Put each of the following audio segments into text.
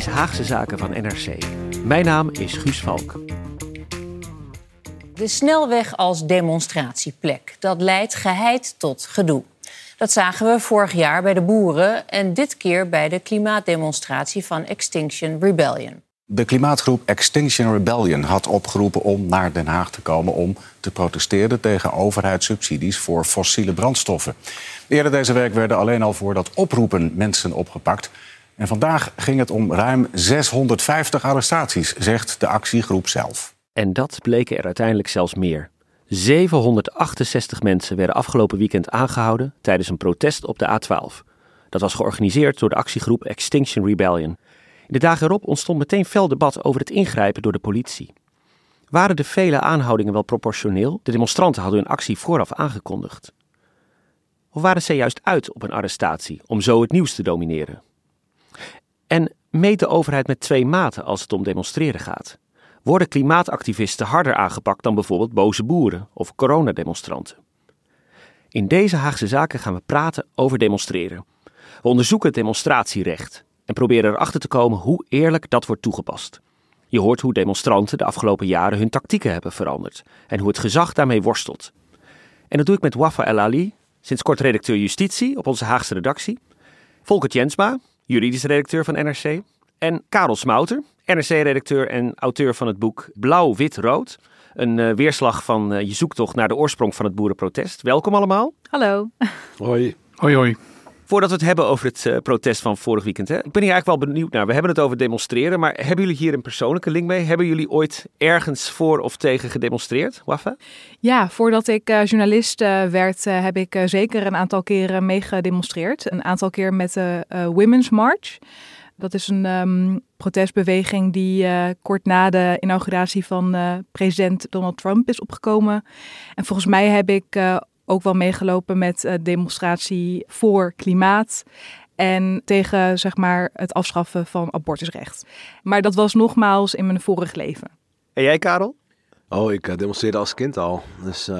Is Haagse Zaken van NRC. Mijn naam is Guus Valk. De snelweg als demonstratieplek, dat leidt geheid tot gedoe. Dat zagen we vorig jaar bij de boeren en dit keer bij de klimaatdemonstratie van Extinction Rebellion. De klimaatgroep Extinction Rebellion had opgeroepen om naar Den Haag te komen om te protesteren tegen overheidssubsidies voor fossiele brandstoffen. Eerder deze week werden alleen al voor dat oproepen mensen opgepakt. En vandaag ging het om ruim 650 arrestaties, zegt de actiegroep zelf. En dat bleken er uiteindelijk zelfs meer. 768 mensen werden afgelopen weekend aangehouden tijdens een protest op de A12. Dat was georganiseerd door de actiegroep Extinction Rebellion. In de dagen erop ontstond meteen fel debat over het ingrijpen door de politie. Waren de vele aanhoudingen wel proportioneel? De demonstranten hadden hun actie vooraf aangekondigd. Of waren ze juist uit op een arrestatie om zo het nieuws te domineren? En meet de overheid met twee maten als het om demonstreren gaat? Worden klimaatactivisten harder aangepakt dan bijvoorbeeld boze boeren of coronademonstranten? In deze Haagse zaken gaan we praten over demonstreren. We onderzoeken het demonstratierecht en proberen erachter te komen hoe eerlijk dat wordt toegepast. Je hoort hoe demonstranten de afgelopen jaren hun tactieken hebben veranderd en hoe het gezag daarmee worstelt. En dat doe ik met Wafa El Ali, sinds kort redacteur justitie op onze Haagse redactie, Volker Jensma, juridisch redacteur van NRC, en Karel Smouter, NRC-redacteur en auteur van het boek Blauw, Wit, Rood. Een uh, weerslag van uh, je zoektocht naar de oorsprong van het boerenprotest. Welkom allemaal. Hallo. Hoi. Hoi, hoi. Voordat we het hebben over het uh, protest van vorig weekend. Hè? Ik ben hier eigenlijk wel benieuwd naar. We hebben het over demonstreren, maar hebben jullie hier een persoonlijke link mee? Hebben jullie ooit ergens voor of tegen gedemonstreerd, Wafa? Ja, voordat ik uh, journalist uh, werd, heb ik zeker een aantal keren meegedemonstreerd. Een aantal keer met de Women's March. Dat is een um, protestbeweging die kort na de inauguratie van president Donald Trump is opgekomen. En volgens mij heb ik uh, ook wel meegelopen met demonstratie voor klimaat. En tegen zeg maar, het afschaffen van abortusrecht. Maar dat was nogmaals in mijn vorig leven. En jij, Karel? Oh, ik demonstreerde als kind al. Dus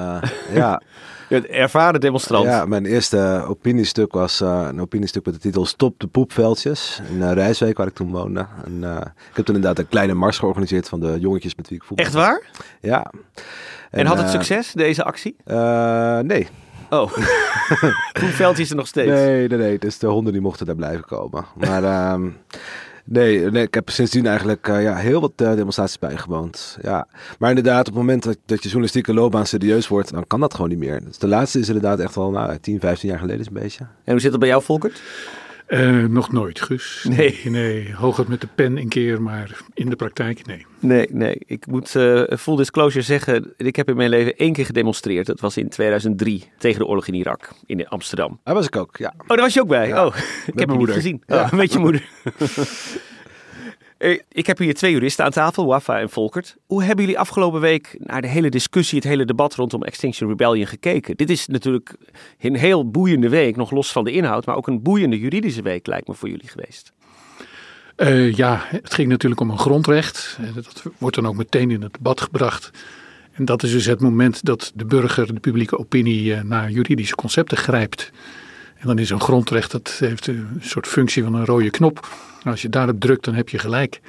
ja. Je ervaren demonstrant. Ja, mijn eerste opiniestuk was uh, een opiniestuk met de titel Stop de poepveldjes. In uh, Rijswijk, waar ik toen woonde. En, ik heb toen inderdaad een kleine mars georganiseerd van de jongetjes met wie ik voetbal. Echt waar? Ja. En, en had het succes, deze actie? nee. Oh, poepveldjes er nog steeds? Nee, nee, nee. Dus de honden die mochten daar blijven komen. Maar... Nee, nee, ik heb sindsdien eigenlijk uh, ja, heel wat uh, demonstraties bijgewoond. Ja. Maar inderdaad, op het moment dat, dat je journalistieke loopbaan serieus wordt, dan kan dat gewoon niet meer. Dus de laatste is inderdaad echt al nou, 10, 15 jaar geleden een beetje. En hoe zit het bij jou, Volkert? Uh, nog nooit, Gus. Nee. Nee, hooguit met de pen een keer, maar in de praktijk nee. Nee, nee. Ik moet uh, full disclosure zeggen, ik heb in mijn leven één keer gedemonstreerd. Dat was in 2003 tegen de oorlog in Irak, in Amsterdam. Daar was ik ook, ja. Oh, daar was je ook bij? Ja. Oh, ik heb je niet gezien. Ja. Oh, met je moeder. Ik heb hier twee juristen aan tafel, Wafa en Volkert. Hoe hebben jullie afgelopen week naar de hele discussie, het hele debat rondom Extinction Rebellion gekeken? Dit is natuurlijk een heel boeiende week, nog los van de inhoud, maar ook een boeiende juridische week lijkt me voor jullie geweest. Uh, ja, het ging natuurlijk om een grondrecht. Dat wordt dan ook meteen in het debat gebracht. En dat is dus het moment dat de burger, de publieke opinie, naar juridische concepten grijpt. En dan is een grondrecht, dat heeft een soort functie van een rode knop. Als je daarop drukt, dan heb je gelijk.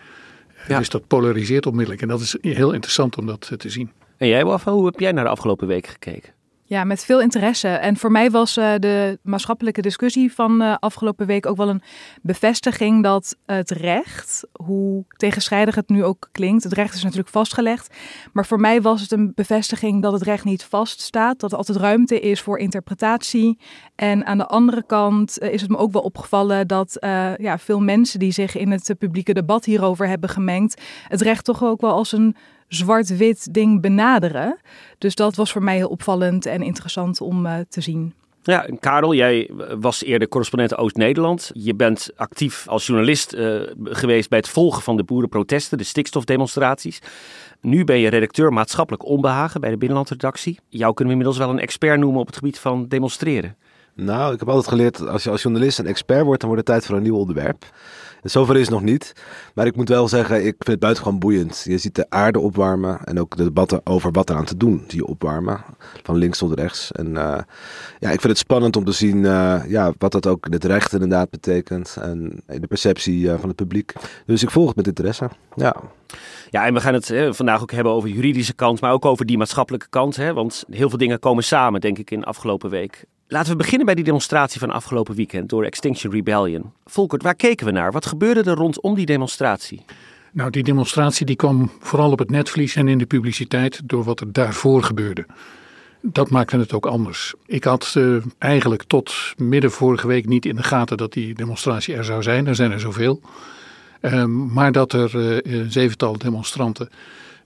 Ja. Dus dat polariseert onmiddellijk. En dat is heel interessant om dat te zien. En jij, Wafa, hoe heb jij naar de afgelopen week gekeken? Ja, met veel interesse. En voor mij was uh, de maatschappelijke discussie van uh, afgelopen week ook wel een bevestiging dat het recht, hoe tegenstrijdig het nu ook klinkt, het recht is natuurlijk vastgelegd. Maar voor mij was het een bevestiging dat het recht niet vaststaat, dat er altijd ruimte is voor interpretatie. En aan de andere kant uh, is het me ook wel opgevallen dat ja, veel mensen die zich in het publieke debat hierover hebben gemengd, het recht toch ook wel als een zwart-wit ding benaderen. Dus dat was voor mij heel opvallend en interessant om uh, te zien. Ja, Karel, jij was eerder correspondent Oost-Nederland. Je bent actief als journalist uh, geweest bij het volgen van de boerenprotesten, de stikstofdemonstraties. Nu ben je redacteur maatschappelijk onbehagen bij de Binnenlandredactie. Jou kunnen we inmiddels wel een expert noemen op het gebied van demonstreren. Nou, ik heb altijd geleerd, als je als journalist een expert wordt, dan wordt het tijd voor een nieuw onderwerp. Zover is nog niet. Maar ik moet wel zeggen, ik vind het buitengewoon boeiend. Je ziet de aarde opwarmen en ook de debatten over wat eraan te doen, die opwarmen. Van links tot rechts. En uh, ja, ik vind het spannend om te zien uh, ja, wat dat ook in het recht inderdaad betekent. En in de perceptie uh, van het publiek. Dus ik volg het met interesse. Ja. Ja, en we gaan het vandaag ook hebben over de juridische kant, maar ook over die maatschappelijke kant. Hè, want heel veel dingen komen samen, denk ik, in de afgelopen week. Laten we beginnen bij die demonstratie van afgelopen weekend door Extinction Rebellion. Volkert, waar keken we naar? Wat gebeurde er rondom die demonstratie? Nou, die demonstratie die kwam vooral op het netvlies en in de publiciteit door wat er daarvoor gebeurde. Dat maakte het ook anders. Ik had uh, eigenlijk tot midden vorige week niet in de gaten dat die demonstratie er zou zijn. Er zijn er zoveel. Uh, maar dat er uh, zevental demonstranten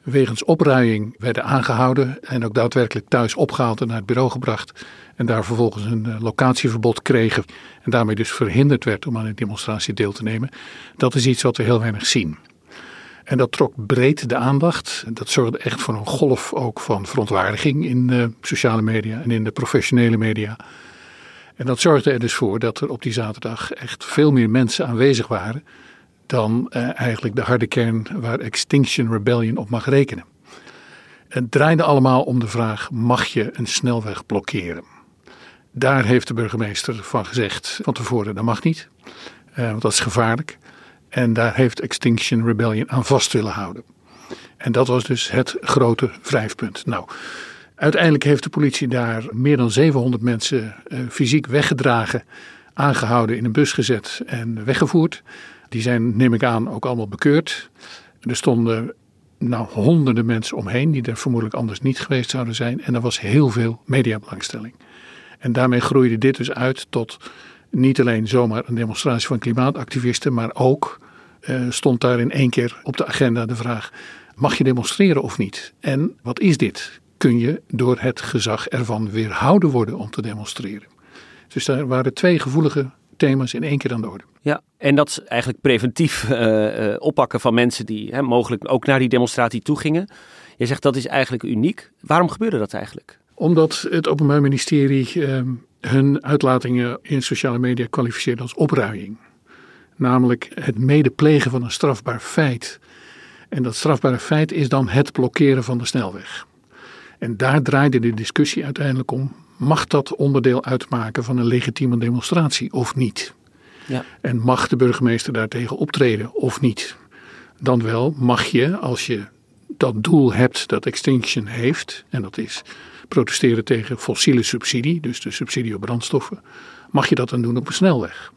wegens opruiing werden aangehouden en ook daadwerkelijk thuis opgehaald en naar het bureau gebracht. En daar vervolgens een uh, locatieverbod kregen en daarmee dus verhinderd werd om aan een demonstratie deel te nemen. Dat is iets wat we heel weinig zien. En dat trok breed de aandacht. Dat zorgde echt voor een golf ook van verontwaardiging in de sociale media en in de professionele media. En dat zorgde er dus voor dat er op die zaterdag echt veel meer mensen aanwezig waren dan uh, eigenlijk de harde kern waar Extinction Rebellion op mag rekenen. Het draaide allemaal om de vraag: mag je een snelweg blokkeren? Daar heeft de burgemeester van gezegd van tevoren: dat mag niet, uh, want dat is gevaarlijk. En daar heeft Extinction Rebellion aan vast willen houden. En dat was dus het grote wrijfpunt. Nou, uiteindelijk heeft de politie daar meer dan 700 mensen uh, fysiek weggedragen, aangehouden, in een bus gezet en weggevoerd. Die zijn, neem ik aan, ook allemaal bekeurd. Er stonden nou, honderden mensen omheen die er vermoedelijk anders niet geweest zouden zijn. En er was heel veel mediabelangstelling. En daarmee groeide dit dus uit tot niet alleen zomaar een demonstratie van klimaatactivisten, maar ook uh, stond daar in één keer op de agenda de vraag: mag je demonstreren of niet? En wat is dit? Kun je door het gezag ervan weerhouden worden om te demonstreren? Dus daar waren twee gevoelige thema's in één keer aan de orde. Ja, en dat is eigenlijk preventief uh, uh, oppakken van mensen die hè, mogelijk ook naar die demonstratie toe gingen. Je zegt dat is eigenlijk uniek. Waarom gebeurde dat eigenlijk? Omdat het Openbaar Ministerie uh, hun uitlatingen in sociale media kwalificeert als opruiing. Namelijk het medeplegen van een strafbaar feit. En dat strafbare feit is dan het blokkeren van de snelweg. En daar draaide de discussie uiteindelijk om mag dat onderdeel uitmaken van een legitieme demonstratie of niet? Ja. En mag de burgemeester daartegen optreden of niet? Dan wel mag je, als je dat doel hebt dat Extinction heeft, en dat is protesteren tegen fossiele subsidie, dus de subsidie op brandstoffen, mag je dat dan doen op een snelweg.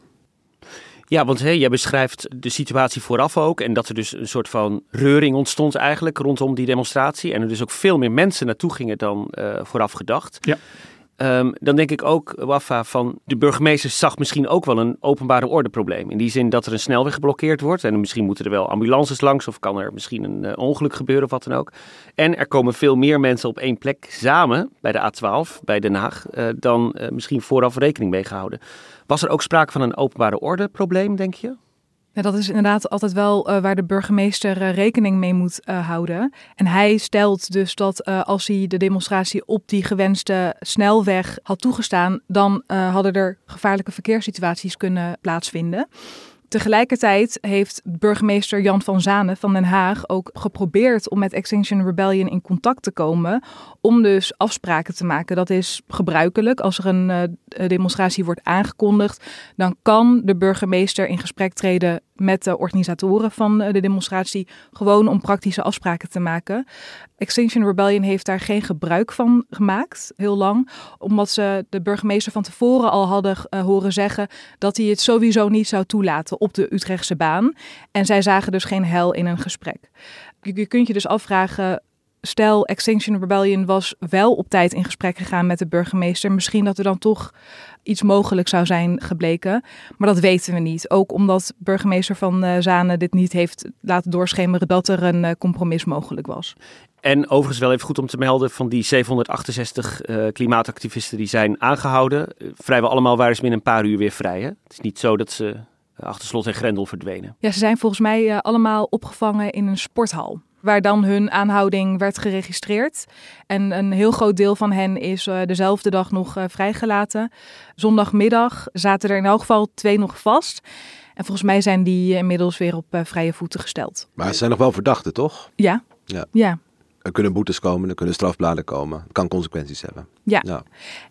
Ja, want hey, jij beschrijft de situatie vooraf ook. En dat er dus een soort van reuring ontstond eigenlijk rondom die demonstratie. En er dus ook veel meer mensen naartoe gingen dan uh, vooraf gedacht. Ja. Um, dan denk ik ook, Wafa, van de burgemeester zag misschien ook wel een openbare ordeprobleem. In die zin dat er een snelweg geblokkeerd wordt. En misschien moeten er wel ambulances langs of kan er misschien een uh, ongeluk gebeuren of wat dan ook. En er komen veel meer mensen op één plek samen bij de A12, bij Den Haag, uh, dan uh, misschien vooraf rekening mee gehouden. Was er ook sprake van een openbare ordeprobleem, denk je? Dat is inderdaad altijd wel uh, waar de burgemeester uh, rekening mee moet uh, houden. En hij stelt dus dat als hij de demonstratie op die gewenste snelweg had toegestaan, dan hadden er gevaarlijke verkeerssituaties kunnen plaatsvinden. Tegelijkertijd heeft burgemeester Jan van Zanen van Den Haag ook geprobeerd om met Extinction Rebellion in contact te komen. Om dus afspraken te maken. Dat is gebruikelijk. Als er een demonstratie wordt aangekondigd, dan kan de burgemeester in gesprek treden met de organisatoren van de demonstratie, gewoon om praktische afspraken te maken. Extinction Rebellion heeft daar geen gebruik van gemaakt, heel lang, omdat ze de burgemeester van tevoren al hadden horen zeggen dat hij het sowieso niet zou toelaten op de Utrechtse baan. En zij zagen dus geen hel in een gesprek. Je, kunt je dus afvragen stel Extinction Rebellion was wel op tijd in gesprek gegaan met de burgemeester, misschien dat er dan toch iets mogelijk zou zijn gebleken. Maar dat weten we niet. Ook omdat burgemeester van uh, Zanen dit niet heeft laten doorschemeren dat er een uh, compromis mogelijk was. En overigens wel even goed om te melden van die 768 uh, eh, klimaatactivisten die zijn aangehouden. vrijwel allemaal waren ze binnen een paar uur weer vrij. Hè? Het is niet zo dat ze achter slot en grendel verdwenen. Ja, ze zijn volgens mij allemaal opgevangen in een sporthal waar dan hun aanhouding werd geregistreerd. En een heel groot deel van hen is uh, dezelfde dag nog uh, vrijgelaten. Zondagmiddag zaten er in elk geval twee nog vast. En volgens mij zijn die inmiddels weer op uh, vrije voeten gesteld. Maar ze zijn nog wel verdachten, toch? Ja. Ja. ja. Er kunnen boetes komen, er kunnen strafbladen komen. Het kan consequenties hebben. Ja. ja.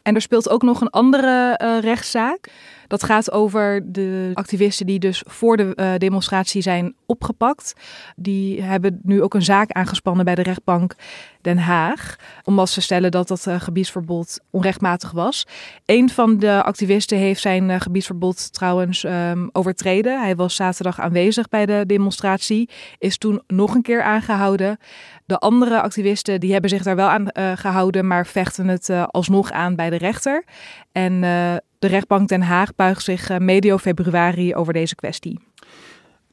En er speelt ook nog een andere uh, rechtszaak. Dat gaat over de activisten die dus voor de uh, demonstratie zijn opgepakt. Die hebben nu ook een zaak aangespannen bij de rechtbank Den Haag. Omdat ze stellen dat dat uh, gebiedsverbod onrechtmatig was. Een van de activisten heeft zijn uh, gebiedsverbod trouwens um, overtreden. Hij was zaterdag aanwezig bij de demonstratie. Is toen nog een keer aangehouden. De andere activisten die hebben zich daar wel aan gehouden, maar vechten het uh, alsnog aan bij de rechter. En uh, de rechtbank Den Haag buigt zich medio februari over deze kwestie.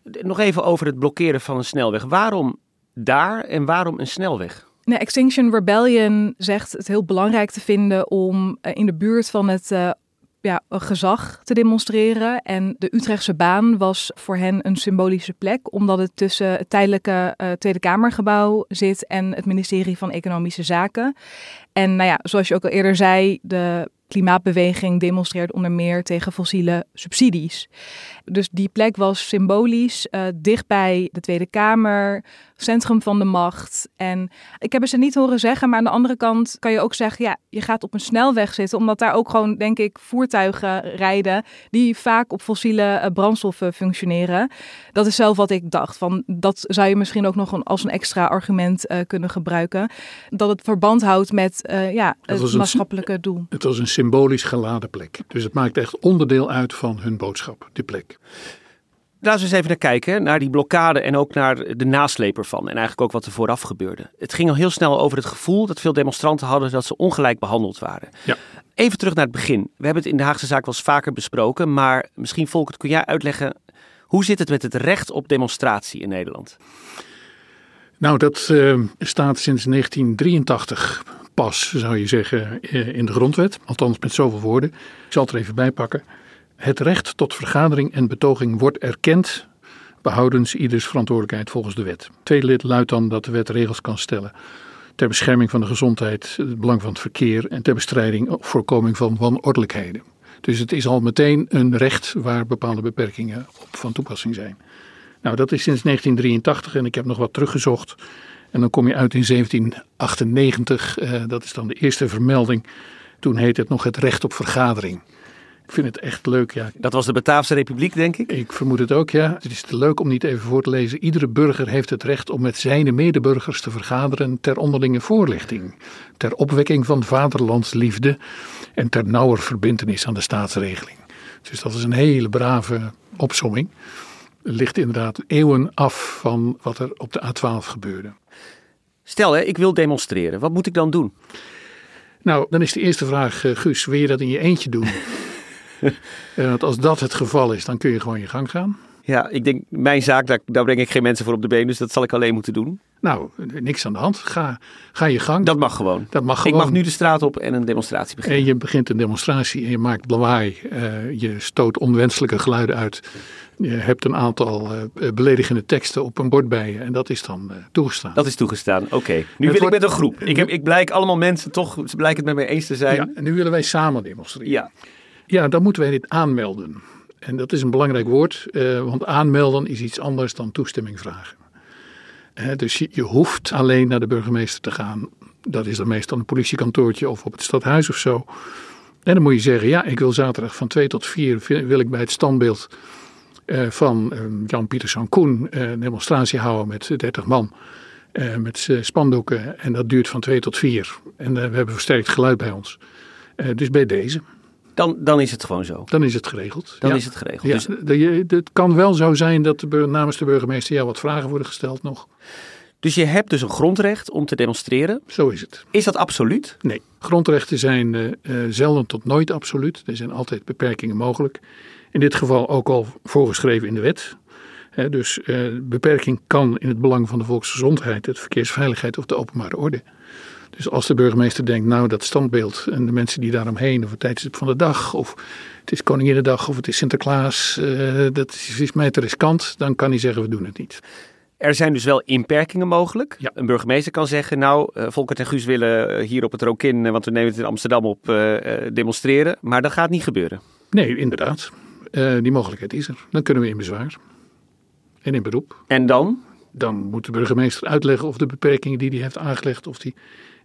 Nog even over het blokkeren van een snelweg. Waarom daar en waarom een snelweg? Nee, Extinction Rebellion zegt het heel belangrijk te vinden om in de buurt van het ja, gezag te demonstreren. En de Utrechtse baan was voor hen een symbolische plek, omdat het tussen het tijdelijke uh, Tweede Kamergebouw zit en het ministerie van Economische Zaken. En nou ja, zoals je ook al eerder zei, de klimaatbeweging demonstreert onder meer tegen fossiele subsidies. Dus die plek was symbolisch, uh, dicht bij de Tweede Kamer, centrum van de macht. En ik heb ze niet horen zeggen, maar aan de andere kant kan je ook zeggen, ja, je gaat op een snelweg zitten, omdat daar ook gewoon, denk ik, voertuigen rijden die vaak op fossiele uh, brandstoffen functioneren. Dat is zelf wat ik dacht. Van, dat zou je misschien ook nog een, als een extra argument uh, kunnen gebruiken. Dat het verband houdt met ja, het maatschappelijke een, doel. Het was een symbolisch geladen plek. Dus het maakt echt onderdeel uit van hun boodschap, die plek. Laten we eens even naar kijken, naar die blokkade en ook naar de nasleep ervan. En eigenlijk ook wat er vooraf gebeurde. Het ging al heel snel over het gevoel dat veel demonstranten hadden dat ze ongelijk behandeld waren. Ja. Even terug naar het begin. We hebben het in de Haagse zaak wel eens vaker besproken. Maar misschien Volkert, kun jij uitleggen, hoe zit het met het recht op demonstratie in Nederland? Nou, dat uh, staat sinds 1983 pas, zou je zeggen, eh, in de grondwet. Althans met zoveel woorden. Ik zal het er even bij pakken. Het recht tot vergadering en betoging wordt erkend, behoudens ieders verantwoordelijkheid volgens de wet. Tweede lid luidt dan dat de wet regels kan stellen ter bescherming van de gezondheid, het belang van het verkeer en ter bestrijding of voorkoming van wanordelijkheden. Dus het is al meteen een recht waar bepaalde beperkingen op van toepassing zijn. Nou, dat is sinds 1983 en ik heb nog wat teruggezocht. En dan kom je uit in 1798, eh, dat is dan de eerste vermelding. Toen heette het nog het recht op vergadering. Ik vind het echt leuk, ja. Dat was de Bataafse Republiek, denk ik? Ik vermoed het ook, ja. Het is te leuk om niet even voor te lezen. Iedere burger heeft het recht om met zijn medeburgers te vergaderen ter onderlinge voorlichting. Ter opwekking van vaderlandsliefde en ter nauwer verbindenis aan de staatsregeling. Dus dat is een hele brave opsomming. Het ligt inderdaad eeuwen af van wat er op de A12 gebeurde. Stel, hè, ik wil demonstreren. Wat moet ik dan doen? Nou, dan is de eerste vraag, uh, Guus, wil je dat in je eentje doen? uh, want als dat het geval is, dan kun je gewoon je gang gaan. Ja, ik denk, mijn zaak, daar, daar breng ik geen mensen voor op de been, dus dat zal ik alleen moeten doen. Nou, niks aan de hand. Ga, ga je gang. Dat mag gewoon. Dat mag gewoon. Ik mag nu de straat op en een demonstratie beginnen. En je begint een demonstratie en je maakt lawaai. Uh, je stoot onwenselijke geluiden uit. Je hebt een aantal uh, beledigende teksten op een bord bij je en dat is dan uh, toegestaan. Dat is toegestaan, oké. Okay. Nu wil wordt... ik met een groep. Ik, heb, ik blijk allemaal mensen toch, ze blijken het met mij eens te zijn. Ja, en nu willen wij samen demonstreren. Ja. Ja, dan moeten wij dit aanmelden. En dat is een belangrijk woord, uh, want aanmelden is iets anders dan toestemming vragen. Dus je, hoeft alleen naar de burgemeester te gaan. Dat is dan meestal een politiekantoortje of op het stadhuis of zo. En dan moet je zeggen, ja, ik wil zaterdag van 2 tot 4 wil ik bij het standbeeld van Jan-Pieter Sankoen een demonstratie houden met 30 man. met spandoeken en dat duurt van 2 tot 4. En we hebben versterkt geluid bij ons. dus bij deze. Dan, dan is het gewoon zo. Dan is het geregeld. Dan is het geregeld. Ja, dus... Het kan wel zo zijn dat de, namens de burgemeester jou wat vragen worden gesteld nog. Dus je hebt dus een grondrecht om te demonstreren. Zo is het. Is dat absoluut? Nee, grondrechten zijn uh, zelden tot nooit absoluut. Er zijn altijd beperkingen mogelijk. In dit geval ook al voorgeschreven in de wet. dus uh, beperking kan in het belang van de volksgezondheid, de verkeersveiligheid of de openbare orde. Dus als de burgemeester denkt, nou dat standbeeld en de mensen die daaromheen, of het tijdstip van de dag, of het is Koninginnedag of het is Sinterklaas, uh, dat is, is mij te riskant, dan kan hij zeggen we doen het niet. Er zijn dus wel inperkingen mogelijk. Ja. Een burgemeester kan zeggen, nou, uh, Volkert en Guus willen hier op het Rokin, want we nemen het in Amsterdam op, uh, demonstreren. Maar dat gaat niet gebeuren. Nee, inderdaad. die mogelijkheid is er. Dan kunnen we in bezwaar. En in beroep. En dan? Dan moet de burgemeester uitleggen of de beperkingen die hij heeft aangelegd, of die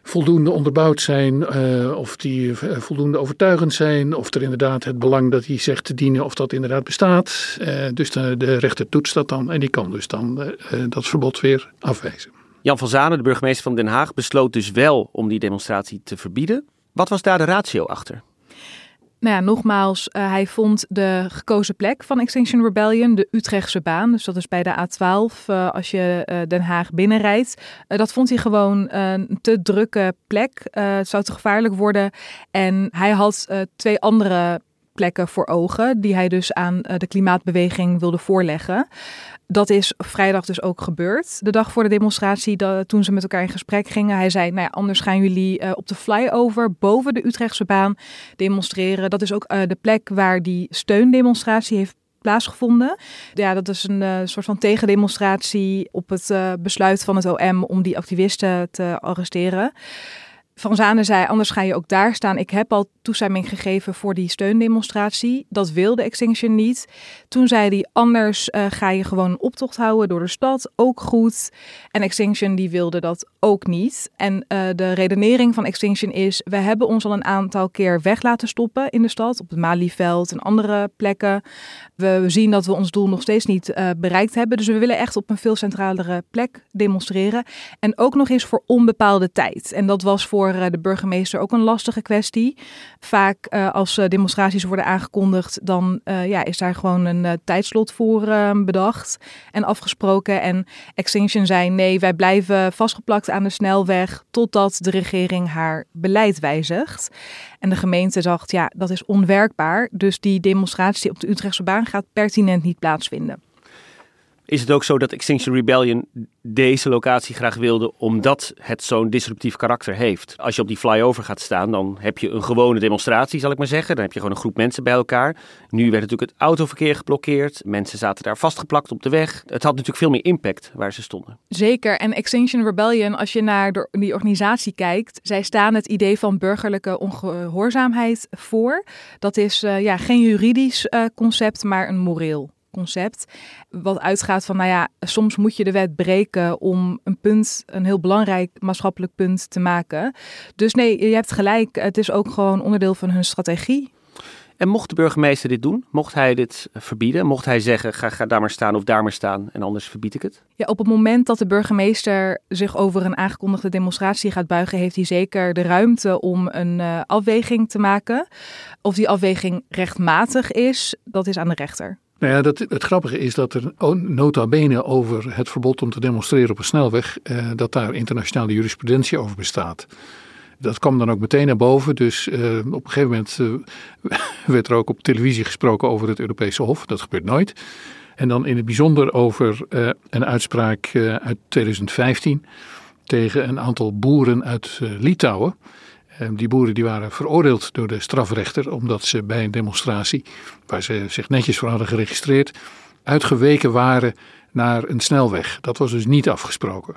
voldoende onderbouwd zijn, uh, of die uh, voldoende overtuigend zijn, of er inderdaad het belang dat hij zegt te dienen, of dat inderdaad bestaat. Uh, dus de, de, rechter toetst dat dan en die kan dus dan dat verbod weer afwijzen. Jan van Zanen, de burgemeester van Den Haag, besloot dus wel om die demonstratie te verbieden. Wat was daar de ratio achter? Nou ja, nogmaals, uh, hij vond de gekozen plek van Extinction Rebellion, de Utrechtse baan. Dus dat is bij de A12 uh, als je uh, Den Haag binnenrijdt. dat vond hij gewoon een te drukke plek. het zou te gevaarlijk worden. En hij had twee andere plekken voor ogen, die hij dus aan de klimaatbeweging wilde voorleggen. Dat is vrijdag dus ook gebeurd. De dag voor de demonstratie, dat, toen ze met elkaar in gesprek gingen. Hij zei, nou ja, anders gaan jullie uh, op de flyover boven de Utrechtse baan demonstreren. Dat is ook uh, de plek waar die steundemonstratie heeft plaatsgevonden. Ja, dat is een soort van tegendemonstratie op het besluit van het OM om die activisten te arresteren. Van Zanen zei, anders ga je ook daar staan. Ik heb al toestemming gegeven voor die steundemonstratie. Dat wilde Extinction niet. Toen zei hij, anders uh, ga je gewoon een optocht houden door de stad. Ook goed. En Extinction die wilde dat ook niet. En uh, de redenering van Extinction is, we hebben ons al een aantal keer weg laten stoppen in de stad. Op het Malieveld en andere plekken. We zien dat we ons doel nog steeds niet uh, bereikt hebben. Dus we willen echt op een veel centralere plek demonstreren. En ook nog eens voor onbepaalde tijd. En dat was voor de burgemeester ook een lastige kwestie. Vaak als demonstraties worden aangekondigd, dan ja, is daar gewoon een tijdslot voor bedacht en afgesproken. En Extinction zei nee, wij blijven vastgeplakt aan de snelweg totdat de regering haar beleid wijzigt. En de gemeente dacht, ja, dat is onwerkbaar. Dus die demonstratie op de Utrechtse baan gaat pertinent niet plaatsvinden. Is het ook zo dat Extinction Rebellion deze locatie graag wilde omdat het zo'n disruptief karakter heeft? Als je op die flyover gaat staan, dan heb je een gewone demonstratie, zal ik maar zeggen. Dan heb je gewoon een groep mensen bij elkaar. Nu werd natuurlijk het autoverkeer geblokkeerd. Mensen zaten daar vastgeplakt op de weg. Het had natuurlijk veel meer impact waar ze stonden. Zeker. En Extinction Rebellion, als je naar die organisatie kijkt, zij staan het idee van burgerlijke ongehoorzaamheid voor. Dat is uh, ja, geen juridisch uh, concept, maar een moreel concept. Wat uitgaat van, nou ja, soms moet je de wet breken om een punt, een heel belangrijk maatschappelijk punt te maken. Dus nee, je hebt gelijk. Het is ook gewoon onderdeel van hun strategie. En mocht de burgemeester dit doen? Mocht hij dit verbieden? Mocht hij zeggen, ga, ga daar maar staan of daar maar staan en anders verbied ik het? Ja, op het moment dat de burgemeester zich over een aangekondigde demonstratie gaat buigen, heeft hij zeker de ruimte om een uh, afweging te maken. Of die afweging rechtmatig is, dat is aan de rechter. Nou ja, dat, het grappige is dat er nota bene over het verbod om te demonstreren op een snelweg, eh, dat daar internationale jurisprudentie over bestaat. Dat kwam dan ook meteen naar boven. Dus uh, op een gegeven moment uh, werd er ook op televisie gesproken over het Europese Hof. Dat gebeurt nooit. En dan in het bijzonder over uh, een uitspraak uit 2015 tegen een aantal boeren uit Litouwen. Ehm, die boeren die waren veroordeeld door de strafrechter omdat ze bij een demonstratie, waar ze zich netjes voor hadden geregistreerd, uitgeweken waren naar een snelweg. Dat was dus niet afgesproken.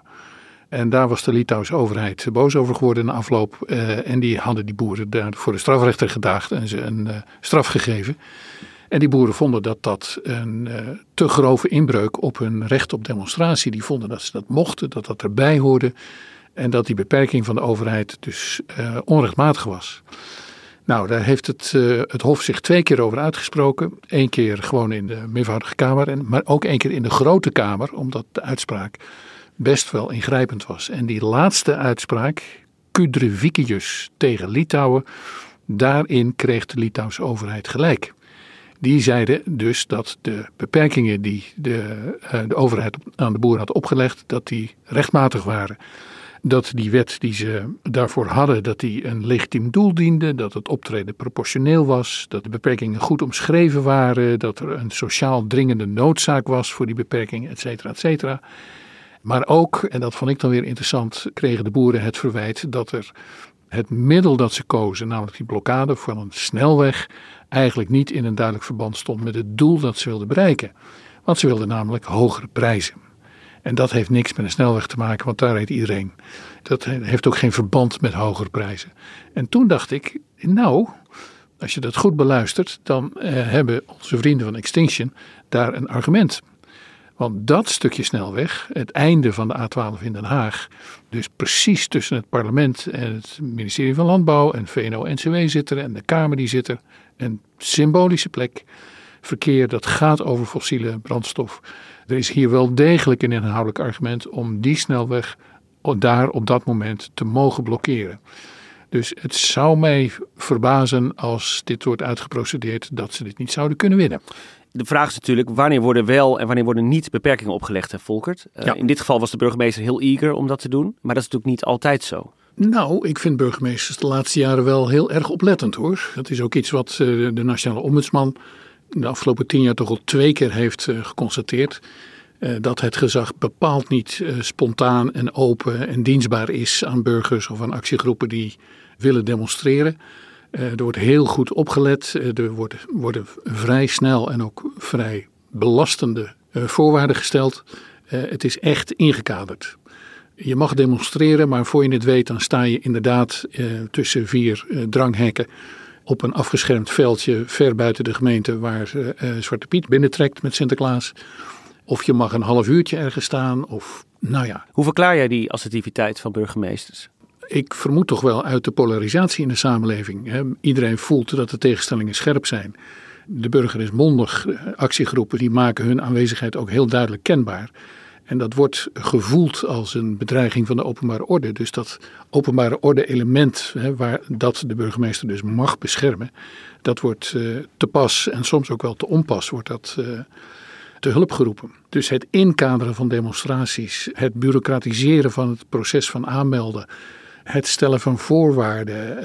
En daar was de Litouwse overheid boos over geworden in de afloop. Uh, en die hadden die boeren daar voor de strafrechter gedaagd en ze een uh, straf gegeven. En die boeren vonden dat dat een uh, te grove inbreuk op hun recht op demonstratie. Die vonden dat ze dat mochten, dat dat erbij hoorde. En dat die beperking van de overheid dus uh, onrechtmatig was. Nou, daar heeft het, uh, het Hof zich twee keer over uitgesproken. Eén keer gewoon in de meervoudige Kamer, en, maar ook één keer in de Grote Kamer, omdat de uitspraak best wel ingrijpend was. En die laatste uitspraak, Kudrevicius tegen Litouwen, daarin kreeg de Litouwse overheid gelijk. Die zeiden dus dat de beperkingen die de, uh, de overheid aan de boeren had opgelegd, dat die rechtmatig waren dat die wet die ze daarvoor hadden, dat die een legitiem doel diende, dat het optreden proportioneel was, dat de beperkingen goed omschreven waren, dat er een sociaal dringende noodzaak was voor die beperkingen, et cetera, et cetera. Maar ook, en dat vond ik dan weer interessant, kregen de boeren het verwijt dat er het middel dat ze kozen, namelijk die blokkade van een snelweg, eigenlijk niet in een duidelijk verband stond met het doel dat ze wilden bereiken. Want ze wilden namelijk hogere prijzen. En dat heeft niks met een snelweg te maken, want daar reed iedereen. Dat heeft ook geen verband met hogere prijzen. En toen dacht ik, nou, als je dat goed beluistert, dan eh, hebben onze vrienden van Extinction daar een argument. Want dat stukje snelweg, het einde van de A12 in Den Haag, dus precies tussen het parlement en het ministerie van Landbouw en VNO-NCW zitten en de Kamer die zit er, een symbolische plek. Verkeer dat gaat over fossiele brandstof. Er is hier wel degelijk een inhoudelijk argument om die snelweg daar op dat moment te mogen blokkeren. Dus het zou mij verbazen als dit wordt uitgeprocedeerd dat ze dit niet zouden kunnen winnen. De vraag is natuurlijk wanneer worden wel en wanneer worden niet beperkingen opgelegd, hè, Volkert? Uh, In dit geval was de burgemeester heel eager om dat te doen, maar dat is natuurlijk niet altijd zo. Nou, ik vind burgemeesters de laatste jaren wel heel erg oplettend hoor. Dat is ook iets wat uh, de Nationale Ombudsman de afgelopen tien jaar toch al twee keer heeft uh, geconstateerd. Uh, dat het gezag bepaald niet uh, spontaan en open en dienstbaar is aan burgers of aan actiegroepen die willen demonstreren. er wordt heel goed opgelet. er worden, worden, vrij snel en ook vrij belastende voorwaarden gesteld. het is echt ingekaderd. Je mag demonstreren, maar voor je het weet, dan sta je inderdaad tussen vier dranghekken op een afgeschermd veldje ver buiten de gemeente waar uh, Zwarte Piet binnentrekt met Sinterklaas. Of je mag een half uurtje ergens staan. Of, nou ja. Hoe verklaar jij die assertiviteit van burgemeesters? Ik vermoed toch wel uit de polarisatie in de samenleving. Hè. Iedereen voelt dat de tegenstellingen scherp zijn. De burger is mondig. Actiegroepen die maken hun aanwezigheid ook heel duidelijk kenbaar. En dat wordt gevoeld als een bedreiging van de openbare orde. Dus dat openbare orde element, hè, waar dat de burgemeester dus mag beschermen, dat wordt uh, te pas en soms ook wel te onpas wordt dat uh, te hulp geroepen. Dus het inkaderen van demonstraties, het bureaucratiseren van het proces van aanmelden, het stellen van voorwaarden,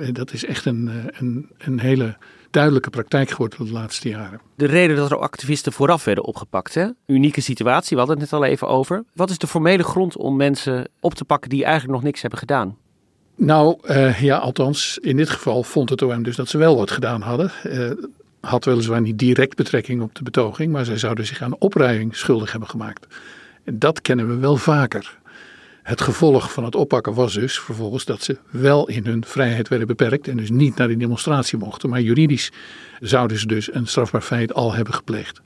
uh, dat is echt een, eh, een, een hele duidelijke praktijk geworden de laatste jaren. De reden dat er activisten vooraf werden opgepakt, hè? unieke situatie, we hadden het net al even over. Wat is de formele grond om mensen op te pakken die eigenlijk nog niks hebben gedaan? Nou, uh, ja, althans, in dit geval vond het OM dus dat ze wel wat gedaan hadden. Uh, had weliswaar niet direct betrekking op de betoging, maar zij zouden zich aan opruiing schuldig hebben gemaakt. En dat kennen we wel vaker. Het gevolg van het oppakken was dus vervolgens dat ze wel in hun vrijheid werden beperkt en dus niet naar die demonstratie mochten. Maar juridisch zouden ze dus een strafbaar feit al hebben gepleegd.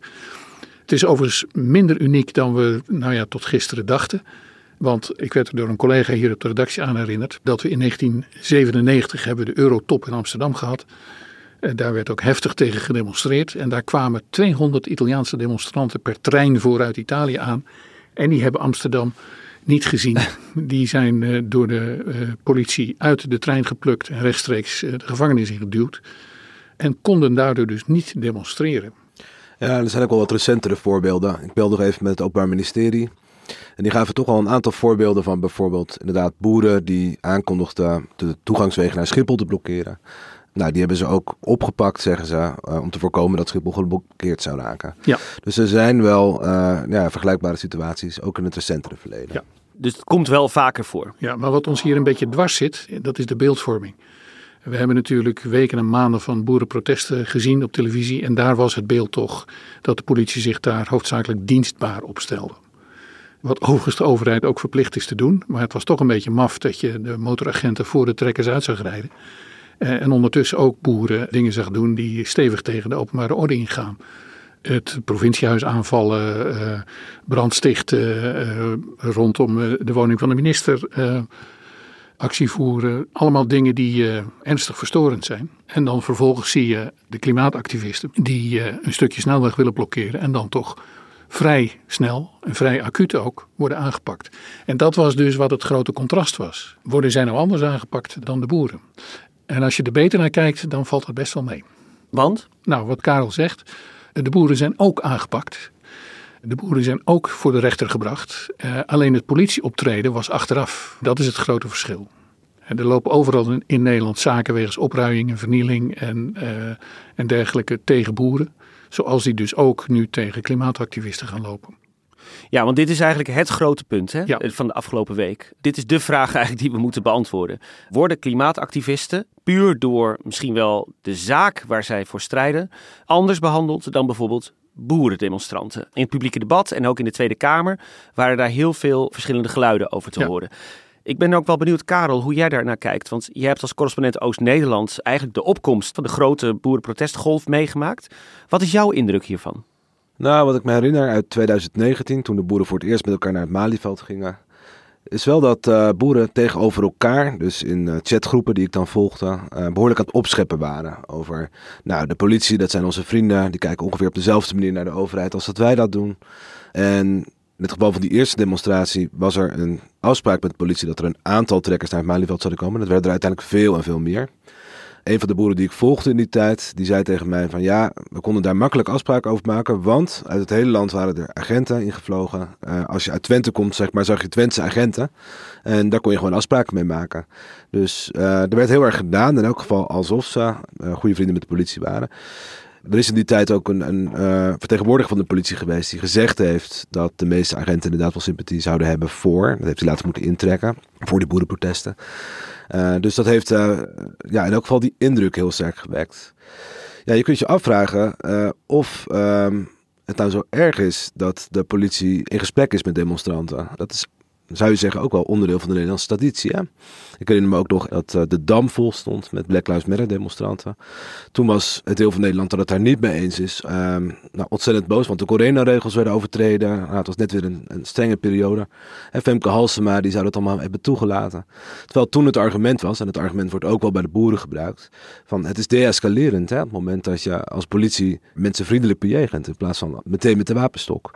Het is overigens minder uniek dan we nou ja, tot gisteren dachten. Want ik werd er door een collega hier op de redactie aan herinnerd dat we in 1997 hebben de Eurotop in Amsterdam gehad. Daar werd ook heftig tegen gedemonstreerd. En daar kwamen 200 Italiaanse demonstranten per trein voor uit Italië aan. En die hebben Amsterdam niet gezien. Die zijn uh, door de uh, politie uit de trein geplukt en rechtstreeks uh, de gevangenis ingeduwd. En konden daardoor dus niet demonstreren. Ja, er zijn ook wel wat recentere voorbeelden. Ik belde nog even met het Openbaar Ministerie. En die gaven toch al een aantal voorbeelden van bijvoorbeeld inderdaad boeren die aankondigden de toegangswegen naar Schiphol te blokkeren. Nou, die hebben ze ook opgepakt, zeggen ze, uh, om te voorkomen dat Schiphol geblokkeerd zou raken. Ja. Dus er zijn wel uh, ja, vergelijkbare situaties, ook in het recentere verleden. Ja. Dus het komt wel vaker voor. Ja, maar wat ons hier een beetje dwars zit, dat is de beeldvorming. We hebben natuurlijk weken en maanden van boerenprotesten gezien op televisie. En daar was het beeld toch dat de politie zich daar hoofdzakelijk dienstbaar opstelde. Wat overigens de overheid ook verplicht is te doen. Maar het was toch een beetje maf dat je de motoragenten voor de trekkers uit zag rijden. En ondertussen ook boeren dingen zag doen die stevig tegen de openbare orde ingaan. Het provinciehuis aanvallen, uh, brand stichten uh, rondom de woning van de minister. Actie voeren. Allemaal dingen die ernstig verstorend zijn. En dan vervolgens zie je de klimaatactivisten die een stukje snelweg willen blokkeren en dan toch vrij snel en vrij acuut ook worden aangepakt. En dat was dus wat het grote contrast was. Worden zij nou anders aangepakt dan de boeren? En als je er beter naar kijkt, dan valt het best wel mee. Want? Nou, wat Karel zegt, de boeren zijn ook aangepakt. De boeren zijn ook voor de rechter gebracht. Uh, alleen het politieoptreden was achteraf. Dat is het grote verschil. En er lopen overal in, Nederland zaken wegens opruiing en vernieling en, uh, en dergelijke tegen boeren. Zoals die dus ook nu tegen klimaatactivisten gaan lopen. Ja, want dit is eigenlijk het grote punt hè, van de afgelopen week. Dit is de vraag eigenlijk die we moeten beantwoorden. Worden klimaatactivisten puur door misschien wel de zaak waar zij voor strijden anders behandeld dan bijvoorbeeld boerendemonstranten? In het publieke debat en ook in de Tweede Kamer waren daar heel veel verschillende geluiden over te horen. Ik ben ook wel benieuwd, Karel, hoe jij daar naar kijkt. Want jij hebt als correspondent Oost-Nederland eigenlijk de opkomst van de grote boerenprotestgolf meegemaakt. Wat is jouw indruk hiervan? Nou, wat ik me herinner uit 2019, toen de boeren voor het eerst met elkaar naar het Malieveld gingen, is wel dat uh, boeren tegenover elkaar, dus in uh, chatgroepen die ik dan volgde, uh, behoorlijk aan het opscheppen waren. Over, nou, de politie, dat zijn onze vrienden, die kijken ongeveer op dezelfde manier naar de overheid als dat wij dat doen. En in het geval van die eerste demonstratie was er een afspraak met de politie dat er een aantal trekkers naar het Malieveld zouden komen. Dat werden er uiteindelijk veel en veel meer een van de boeren die ik volgde in die tijd, die zei tegen mij van ja, we konden daar makkelijk afspraken over maken, want uit het hele land waren er agenten ingevlogen. Uh, als je uit Twente komt, zeg maar, zag je Twentse agenten. En daar kon je gewoon afspraken mee maken. Dus uh, er werd heel erg gedaan, in elk geval alsof ze uh, goede vrienden met de politie waren. Er is in die tijd ook een, een vertegenwoordiger van de politie geweest die gezegd heeft dat de meeste agenten inderdaad wel sympathie zouden hebben voor. Dat heeft hij later moeten intrekken, voor die boerenprotesten. Uh, dus dat heeft uh, ja, in elk geval die indruk heel sterk gewekt. Ja, je kunt je afvragen uh, of um, het nou zo erg is dat de politie in gesprek is met demonstranten. Dat is zou je zeggen, ook wel onderdeel van de Nederlandse traditie. Hè? Ik herinner me ook nog dat uh, de Dam vol stond met Black Lives Matter demonstranten. Toen was het deel van Nederland dat het daar niet mee eens is. Um, nou, ontzettend boos, want de coronaregels werden overtreden. Nou, het was net weer een, een strenge periode. En Femke Halsema, die zou dat allemaal hebben toegelaten. Terwijl toen het argument was, en het argument wordt ook wel bij de boeren gebruikt, van het is deescalerend. Hè? Het moment dat je als politie mensen vriendelijk bejegent, in plaats van meteen met de wapenstok.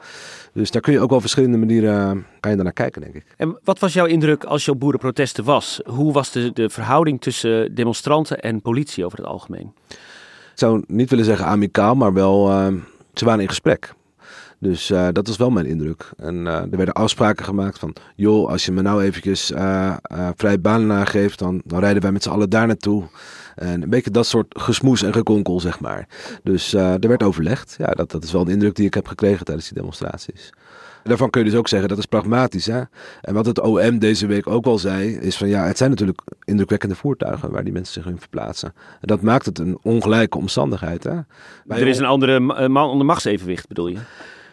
Dus daar kun je ook wel verschillende manieren, kan je naar kijken, denk ik. En wat was jouw indruk als je op boerenprotesten was? Hoe was de, de verhouding tussen demonstranten en politie over het algemeen? Ik zou niet willen zeggen amicaal, maar wel, uh, ze waren in gesprek. Dus uh, dat was wel mijn indruk. En uh, er werden afspraken gemaakt van, joh, als je me nou eventjes vrij baan nageeft, dan, dan rijden wij met z'n allen daar naartoe. En een beetje dat soort gesmoes en gekonkel, zeg maar. Dus er werd overlegd. Ja, dat, dat is wel een indruk die ik heb gekregen tijdens die demonstraties. Daarvan kun je dus ook zeggen dat is pragmatisch. Hè? En wat het OM deze week ook al zei, is van ja, het zijn natuurlijk indrukwekkende voertuigen waar die mensen zich in verplaatsen. En dat maakt het een ongelijke omstandigheid. Hè? er is een andere man onder machtsevenwicht, bedoel je?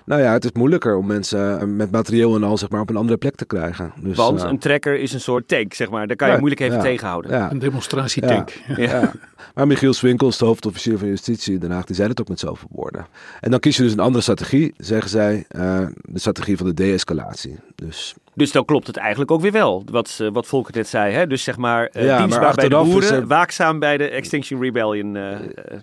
Nou ja, het is moeilijker om mensen eh, met materieel en al zeg maar, op een andere plek te krijgen. Dus, Want uh, een trekker is een soort tank, zeg maar. Daar kan je ja, moeilijk even ja, tegenhouden. Ja. Een demonstratietank. Ja. Maar Michiel Swinkels, de hoofdofficier van Justitie in Den Haag, die zei het ook met zoveel woorden. En dan kies je dus een andere strategie, zeggen zij. Uh, de strategie van de de-escalatie. Dus dus dan klopt het eigenlijk ook weer wel, wat, uh, wat Volker net zei. Hè? Dus zeg maar, uh, ja, maar bij de boeren, er... waakzaam bij de Extinction Rebellion uh,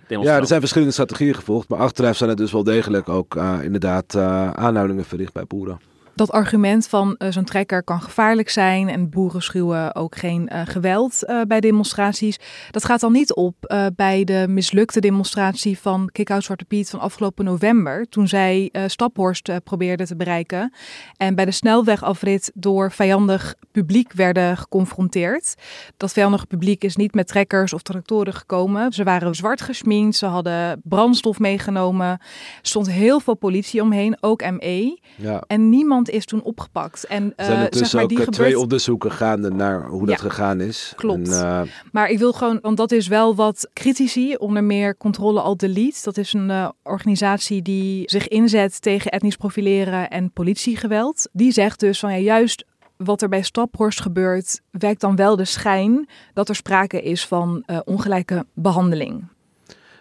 Ja, er zijn verschillende strategieën gevolgd. Maar achteraf zijn er dus wel degelijk ook inderdaad aanhoudingen verricht bij boeren dat argument van uh, zo'n trekker kan gevaarlijk zijn en boeren schuwen ook geen uh, geweld uh, bij demonstraties. Dat gaat dan niet op bij de mislukte demonstratie van Kick-Out Zwarte Piet van afgelopen november. Toen zij Staphorst probeerden te bereiken en bij de snelwegafrit door vijandig publiek werden geconfronteerd. Dat vijandige publiek is niet met trekkers of tractoren gekomen. Ze waren zwart gesminkt, ze hadden brandstof meegenomen. Er stond heel veel politie omheen, ook ME. Ja. En niemand is toen opgepakt. En, uh, zijn er dus zeg maar, ook die twee onderzoeken gaande naar hoe dat gegaan is. Klopt. En, uh... Maar ik wil gewoon, want dat is wel wat critici, onder meer Controle Alt Delete. Dat is een uh, organisatie die zich inzet tegen etnisch profileren en politiegeweld. Die zegt dus van ja, juist wat er bij Staphorst gebeurt, wekt dan wel de schijn dat er sprake is van ongelijke behandeling.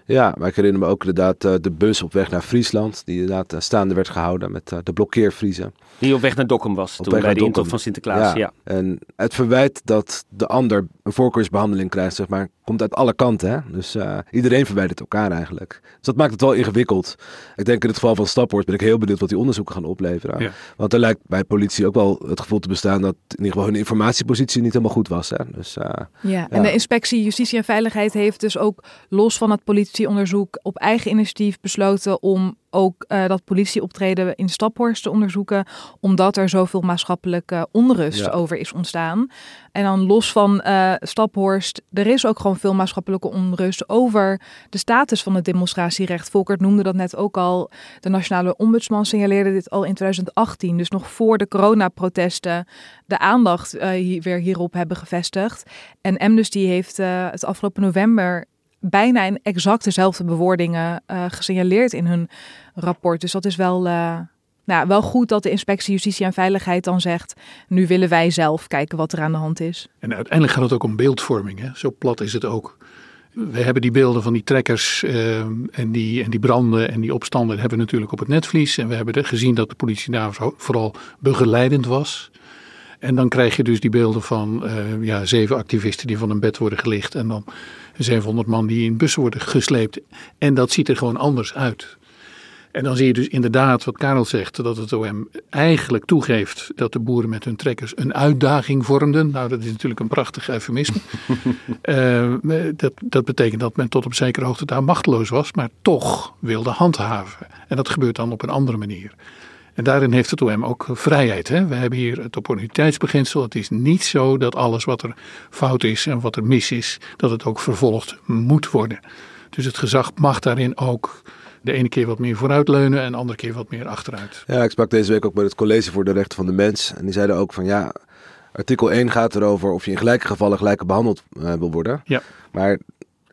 Ja, maar ik herinner me ook inderdaad uh, de bus op weg naar Friesland, die inderdaad uh, staande werd gehouden met uh, de blokkeervriezen. Die op weg naar Dokkum was toen bij de intocht van Sinterklaas. Ja. ja. En het verwijt dat de ander een voorkeursbehandeling krijgt, zeg maar, komt uit alle kanten. Hè? Dus iedereen verwijt elkaar eigenlijk. Dus dat maakt het wel ingewikkeld. Ik denk in het geval van Staphorst ben ik heel benieuwd wat die onderzoeken gaan opleveren. Ja. Want er lijkt bij politie ook wel het gevoel te bestaan dat in ieder geval hun informatiepositie niet helemaal goed was. Hè? Dus, ja, en de inspectie Justitie en Veiligheid heeft dus ook los van het politie onderzoek op eigen initiatief besloten om ook uh, dat politieoptreden in Staphorst te onderzoeken, omdat er zoveel maatschappelijke onrust over is ontstaan. En dan los van uh, Staphorst, er is ook gewoon veel maatschappelijke onrust over de status van het demonstratierecht. Volkert noemde dat net ook al. De Nationale Ombudsman signaleerde dit al in 2018, dus nog voor de coronaprotesten, de aandacht uh, hier, weer hierop hebben gevestigd. En Amnesty heeft het afgelopen november bijna in exact dezelfde bewoordingen uh, gesignaleerd in hun rapport. Dus dat is wel, uh, nou, wel goed dat de inspectie Justitie en Veiligheid dan zegt: nu willen wij zelf kijken wat er aan de hand is. En uiteindelijk gaat het ook om beeldvorming. Hè? Zo plat is het ook. We hebben die beelden van die trekkers uh, en, die, en die branden en die opstanden hebben we natuurlijk op het netvlies. En we hebben gezien dat de politie daar vooral begeleidend was. En dan krijg je dus die beelden van ja, zeven activisten die van een bed worden gelicht. En dan 700 man die in bussen worden gesleept. En dat ziet er gewoon anders uit. En dan zie je dus inderdaad wat Karel zegt, dat het OM eigenlijk toegeeft dat de boeren met hun trekkers een uitdaging vormden. Nou, dat is natuurlijk een prachtig eufemisme. uh, dat, dat betekent dat men tot op zekere hoogte daar machteloos was, maar toch wilde handhaven. En dat gebeurt dan op een andere manier. En daarin heeft het OM ook vrijheid. Hè? We hebben hier het opportuniteitsbeginsel. Het is niet zo dat alles wat er fout is en wat er mis is, dat het ook vervolgd moet worden. Dus het gezag mag daarin ook de ene keer wat meer vooruitleunen en de andere keer wat meer achteruit. Ja, ik sprak deze week ook bij het College voor de Rechten van de Mens. En die zeiden ook van ja, artikel 1 gaat erover of je in gelijke gevallen gelijk behandeld uh, wil worden. Ja. Maar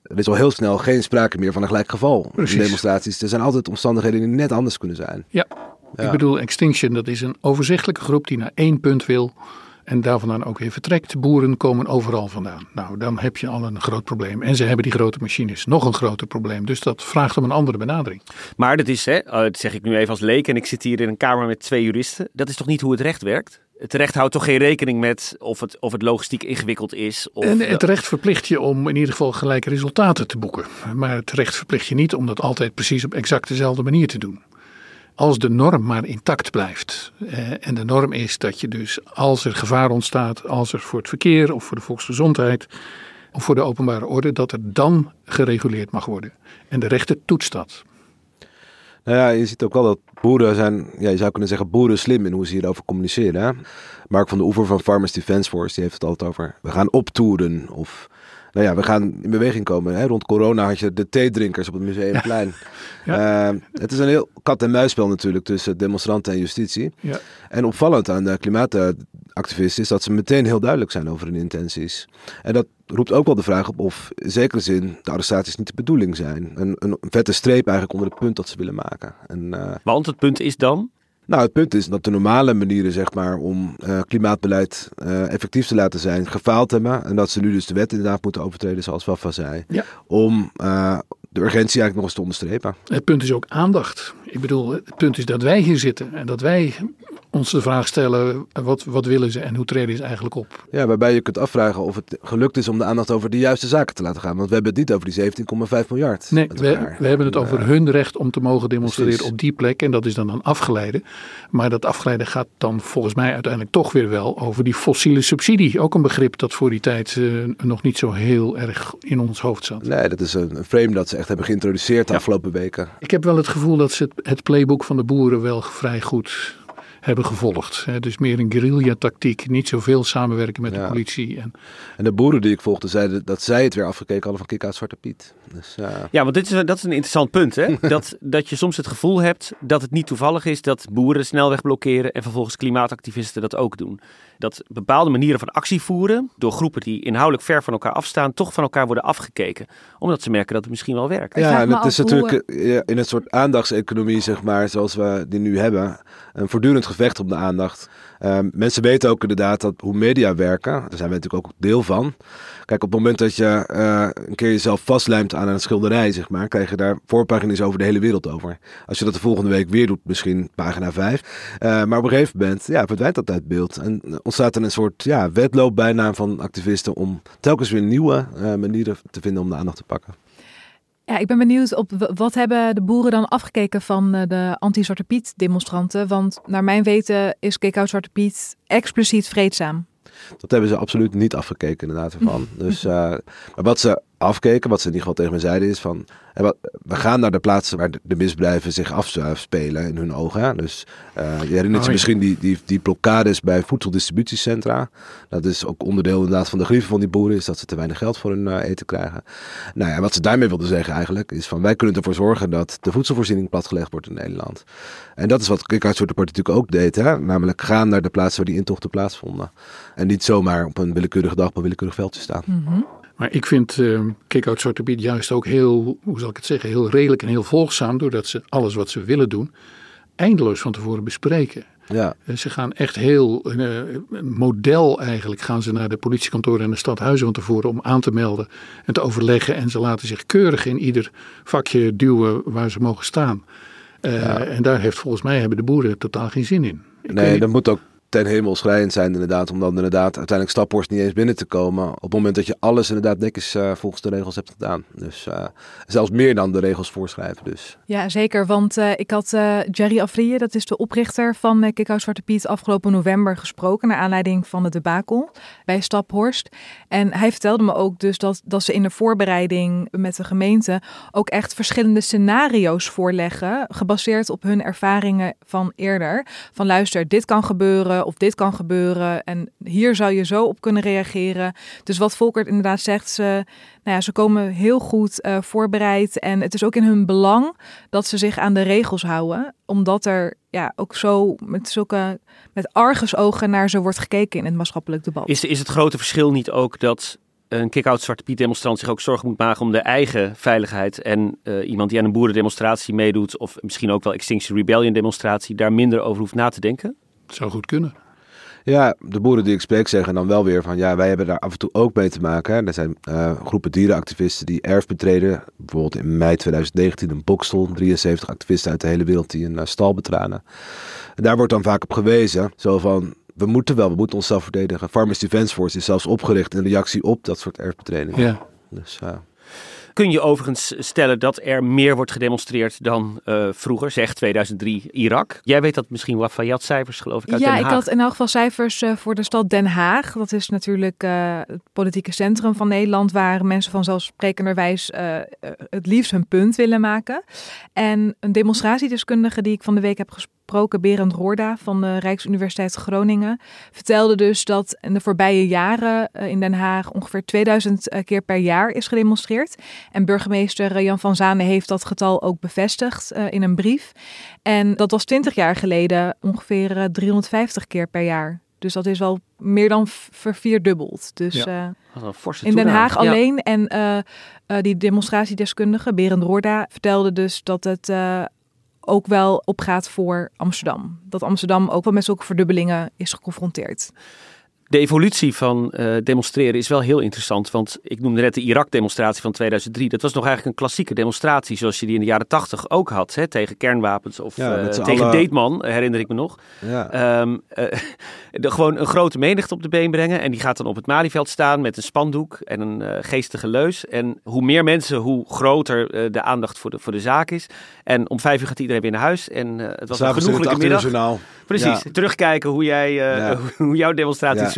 er is al heel snel geen sprake meer van een gelijk geval in demonstraties. Er zijn altijd omstandigheden die net anders kunnen zijn. Ja, ik bedoel, Extinction, dat is een overzichtelijke groep die naar één punt wil. En daar vandaan ook weer vertrekt. Boeren komen overal vandaan. Nou, dan heb je al een groot probleem. En ze hebben die grote machines. Nog een groter probleem. Dus dat vraagt om een andere benadering. Maar dat is, hè, oh, dat zeg ik nu even als leek. En ik zit hier in een kamer met twee juristen. Dat is toch niet hoe het recht werkt? Het recht houdt toch geen rekening met of het, of het logistiek ingewikkeld is? Of en het recht verplicht je om in ieder geval gelijke resultaten te boeken. Maar het recht verplicht je niet om dat altijd precies op exact dezelfde manier te doen als de norm maar intact blijft. Eh, en de norm is dat je dus als er gevaar ontstaat, als er voor het verkeer of voor de volksgezondheid of voor de openbare orde, dat er dan gereguleerd mag worden. En de rechter toetst dat. Nou ja, je ziet ook wel dat boeren zijn, ja, je zou kunnen zeggen boeren slim in hoe ze hierover communiceren. Hè? Mark van de Oever van Farmers Defence Force, die heeft het altijd over, we gaan optoeren of nou ja, we gaan in beweging komen. Hè? Rond corona had je de theedrinkers op het Museumplein. Ja. Uh, het is een heel kat-en-muisspel natuurlijk tussen demonstranten en justitie. Ja. En opvallend aan de klimaatactivisten is dat ze meteen heel duidelijk zijn over hun intenties. En dat roept ook wel de vraag op of in zekere zin de arrestaties niet de bedoeling zijn. Een, een vette streep eigenlijk onder het punt dat ze willen maken. En, uh, Want het punt is dan? Nou, het punt is dat de normale manieren zeg maar, om uh, klimaatbeleid uh, effectief te laten zijn, gefaald hebben. En dat ze nu dus de wet inderdaad moeten overtreden, zoals Wafa zei. Ja. Om uh, de urgentie eigenlijk nog eens te onderstrepen. Het punt is ook aandacht. Ik bedoel, het punt is dat wij hier zitten en dat wij ons de vraag stellen: wat, wat willen ze en hoe treden ze eigenlijk op? Ja, waarbij je kunt afvragen of het gelukt is om de aandacht over de juiste zaken te laten gaan. Want we hebben het niet over die 17,5 miljard. Nee, we, we, hebben het over hun recht om te mogen demonstreren op die plek. En dat is dan een afgeleide. Maar dat afgeleide gaat dan volgens mij uiteindelijk toch weer wel over die fossiele subsidie. Ook een begrip dat voor die tijd uh, nog niet zo heel erg in ons hoofd zat. Nee, dat is een, frame dat ze echt hebben geïntroduceerd de afgelopen weken. Ik heb wel het gevoel dat ze het, het playbook van de boeren wel vrij goed hebben gevolgd. Dus meer een guerrilla-tactiek, niet zoveel samenwerken met de politie. En, en de boeren die ik volgde zeiden dat zij het weer afgekeken hadden van uit Zwarte Piet. Dus, Ja, want dit is, dat is een interessant punt. Hè? dat, dat je soms het gevoel hebt dat het niet toevallig is dat boeren snelweg blokkeren en vervolgens klimaatactivisten dat ook doen. Dat bepaalde manieren van actie voeren, door groepen die inhoudelijk ver van elkaar afstaan, toch van elkaar worden afgekeken. Omdat ze merken dat het misschien wel werkt. Ja, en het is natuurlijk hoe... in een soort aandachtseconomie, zeg maar, zoals we die nu hebben, een voortdurend gevecht om de aandacht. Um, mensen weten ook inderdaad dat hoe media werken, daar zijn we natuurlijk ook deel van. Kijk, op het moment dat je uh, een keer jezelf vastlijmt aan een schilderij, zeg maar, krijg je daar voorpagina's over de hele wereld over. Als je dat de volgende week weer doet, misschien pagina 5. Uh, maar op een gegeven moment ja, verdwijnt dat uit beeld. En ontstaat er een soort ja, wedloop bijna van activisten om telkens weer nieuwe uh, manieren te vinden om de aandacht te pakken. Ja, ik ben benieuwd op wat hebben de boeren dan afgekeken van de anti-Zwarte Piet demonstranten? Want naar mijn weten is Kick Zwarte Piet expliciet vreedzaam. Dat hebben ze absoluut niet afgekeken inderdaad ervan. Dus, uh, maar wat ze afkeken, wat ze in ieder geval tegen me zeiden, is van we gaan naar de plaatsen waar de misdrijven zich afspelen in hun ogen. Hè? Dus uh, je herinnert oh, je misschien die, die, die blokkades bij voedseldistributiecentra. Dat is ook onderdeel inderdaad van de grieven van die boeren, is dat ze te weinig geld voor hun uh, eten krijgen. Nou ja, wat ze daarmee wilden zeggen eigenlijk, is van wij kunnen ervoor zorgen dat de voedselvoorziening platgelegd wordt in Nederland. En dat is wat Kikhuissoort natuurlijk ook deed, hè? namelijk gaan naar de plaatsen waar die intochten plaatsvonden. En niet zomaar op een willekeurige dag op een willekeurig veldje staan. Mm -hmm. Maar ik vind uh, Kick-Out Zwarte Piet juist ook heel, hoe zal ik het zeggen, heel redelijk en heel volgzaam. Doordat ze alles wat ze willen doen, eindeloos van tevoren bespreken. Ja. Ze gaan echt heel uh, model eigenlijk gaan ze naar de politiekantoren en de stadhuizen van tevoren om aan te melden en te overleggen. En ze laten zich keurig in ieder vakje duwen waar ze mogen staan. Uh, ja. En daar heeft volgens mij hebben de boeren totaal geen zin in. Ik nee, dat moet ook ten hemel schrijend zijn inderdaad. Om dan inderdaad uiteindelijk Staphorst niet eens binnen te komen. Op het moment dat je alles inderdaad netjes uh, volgens de regels hebt gedaan. Dus uh, zelfs meer dan de regels voorschrijven dus. Ja, zeker. Want uh, ik had Jerry Afrije, dat is de oprichter van uh, Kikhout Zwarte Piet, afgelopen november gesproken. Naar aanleiding van het debakel bij Staphorst. En hij vertelde me ook dus dat, dat ze in de voorbereiding met de gemeente ook echt verschillende scenario's voorleggen. Gebaseerd op hun ervaringen van eerder. Van luister, dit kan gebeuren of dit kan gebeuren en hier zou je zo op kunnen reageren. Dus wat Volkert inderdaad zegt, ze, nou ja, ze komen heel goed uh, voorbereid en het is ook in hun belang dat ze zich aan de regels houden, omdat er ja, ook zo met zulke met argusogen naar ze wordt gekeken in het maatschappelijk debat. Is, is het grote verschil niet ook dat een kick-out Zwarte Piet demonstrant zich ook zorgen moet maken om de eigen veiligheid. En uh, iemand die aan een boerendemonstratie meedoet, of misschien ook wel Extinction Rebellion demonstratie, daar minder over hoeft na te denken? Zou goed kunnen. Ja, de boeren die ik spreek zeggen dan wel weer van ja, wij hebben daar af en toe ook mee te maken. Er zijn uh, groepen dierenactivisten die erf betreden. Bijvoorbeeld in mei 2019 een Bokstel, 73 activisten uit de hele wereld die een uh, stal betraden. En daar wordt dan vaak op gewezen, zo van we moeten wel, we moeten onszelf verdedigen. Farmers Defence Force is zelfs opgericht in reactie op dat soort erfbetredingen. Ja. Dus uh, kun je overigens stellen dat er meer wordt gedemonstreerd dan uh, vroeger, zeg 2003 Irak. Jij weet dat misschien Lafayette cijfers geloof ik uit ja, Den Haag. ik had in elk geval cijfers uh, voor de stad Den Haag. Dat is natuurlijk uh, het politieke centrum van Nederland waar mensen vanzelfsprekenderwijs het liefst hun punt willen maken. En een demonstratiedeskundige die ik van de week heb gesproken gesproken, Berend Roorda van de Rijksuniversiteit Groningen, vertelde dus dat in de voorbije jaren uh, in Den Haag ongeveer 2000 uh, keer per jaar is gedemonstreerd. En burgemeester uh, Jan van Zanen heeft dat getal ook bevestigd in een brief. En dat was 20 jaar geleden ongeveer 350 keer per jaar. Dus dat is wel meer dan vervierdubbeld. Dus ja. in Den Haag ja. alleen. En die demonstratiedeskundige, Berend Roorda, vertelde dus dat het ook wel opgaat voor Amsterdam. Dat Amsterdam ook wel met zulke verdubbelingen is geconfronteerd. De evolutie van uh, demonstreren is wel heel interessant. Want ik noemde net de Irak-demonstratie van 2003. Dat was nog eigenlijk een klassieke demonstratie. Zoals je die in de jaren 80 ook had. Hè, tegen kernwapens of ja, uh, tegen alle... Deetman, herinner ik me nog. Ja. Um, uh, de, gewoon een grote menigte op de been brengen. En die gaat dan op het Malieveld staan met een spandoek en een geestige leus. En hoe meer mensen, hoe groter de aandacht voor de, voor de zaak is. En om vijf uur gaat iedereen weer naar huis. En het was een genoeglijke middag. Precies, ja. terugkijken hoe, jij, hoe jouw demonstratie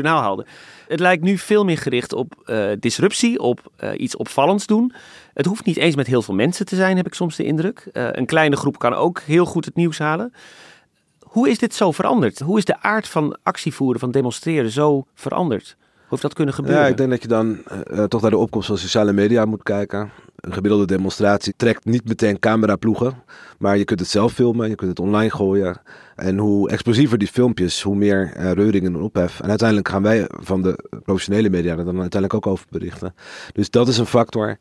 Het lijkt nu veel meer gericht op uh, disruptie, op uh, iets opvallends doen. Het hoeft niet eens met heel veel mensen te zijn, heb ik soms de indruk. Uh, een kleine groep kan ook heel goed het nieuws halen. Hoe is dit zo veranderd? Hoe is de aard van actievoeren, van demonstreren zo veranderd? Heeft dat kunnen gebeuren? Ja, ik denk dat je dan uh, toch naar de opkomst van sociale media moet kijken. Een gemiddelde demonstratie trekt niet meteen cameraploegen, maar je kunt het zelf filmen, je kunt het online gooien. En hoe explosiever die filmpjes, hoe meer uh, reuringen en ophef. En uiteindelijk gaan wij van de professionele media er dan uiteindelijk ook over berichten. Dus dat is een factor.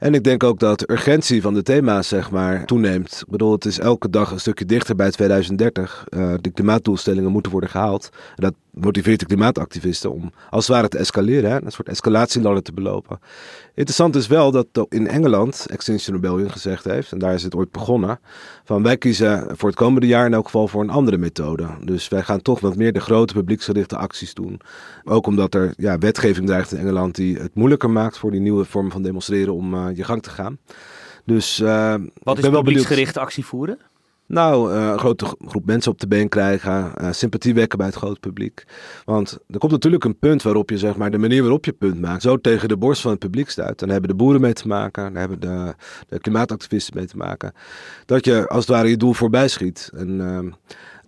En ik denk ook dat de urgentie van de thema's zeg maar, toeneemt. Ik bedoel, het is elke dag een stukje dichter bij 2030. Uh, de klimaatdoelstellingen moeten worden gehaald. En dat motiveert de klimaatactivisten om als het ware te escaleren. Hè? Een soort escalatieladder te belopen. Interessant is wel dat in Engeland Extinction Rebellion gezegd heeft, en daar is het ooit begonnen, van wij kiezen voor het komende jaar in elk geval voor een andere methode. Dus wij gaan toch wat meer de grote publieksgerichte acties doen. Ook omdat er ja, wetgeving dreigt in Engeland die het moeilijker maakt voor die nieuwe vorm van demonstreren om uh, je gang te gaan. Dus, uh, Wat is publieksgerichte actie voeren? Nou, uh, een grote groep mensen op de been krijgen, uh, sympathie wekken bij het grote publiek. Want er komt natuurlijk een punt waarop je zeg maar de manier waarop je punt maakt, zo tegen de borst van het publiek stuit. Dan hebben de boeren mee te maken, dan hebben de, de klimaatactivisten mee te maken. Dat je als het ware je doel voorbij schiet. En uh,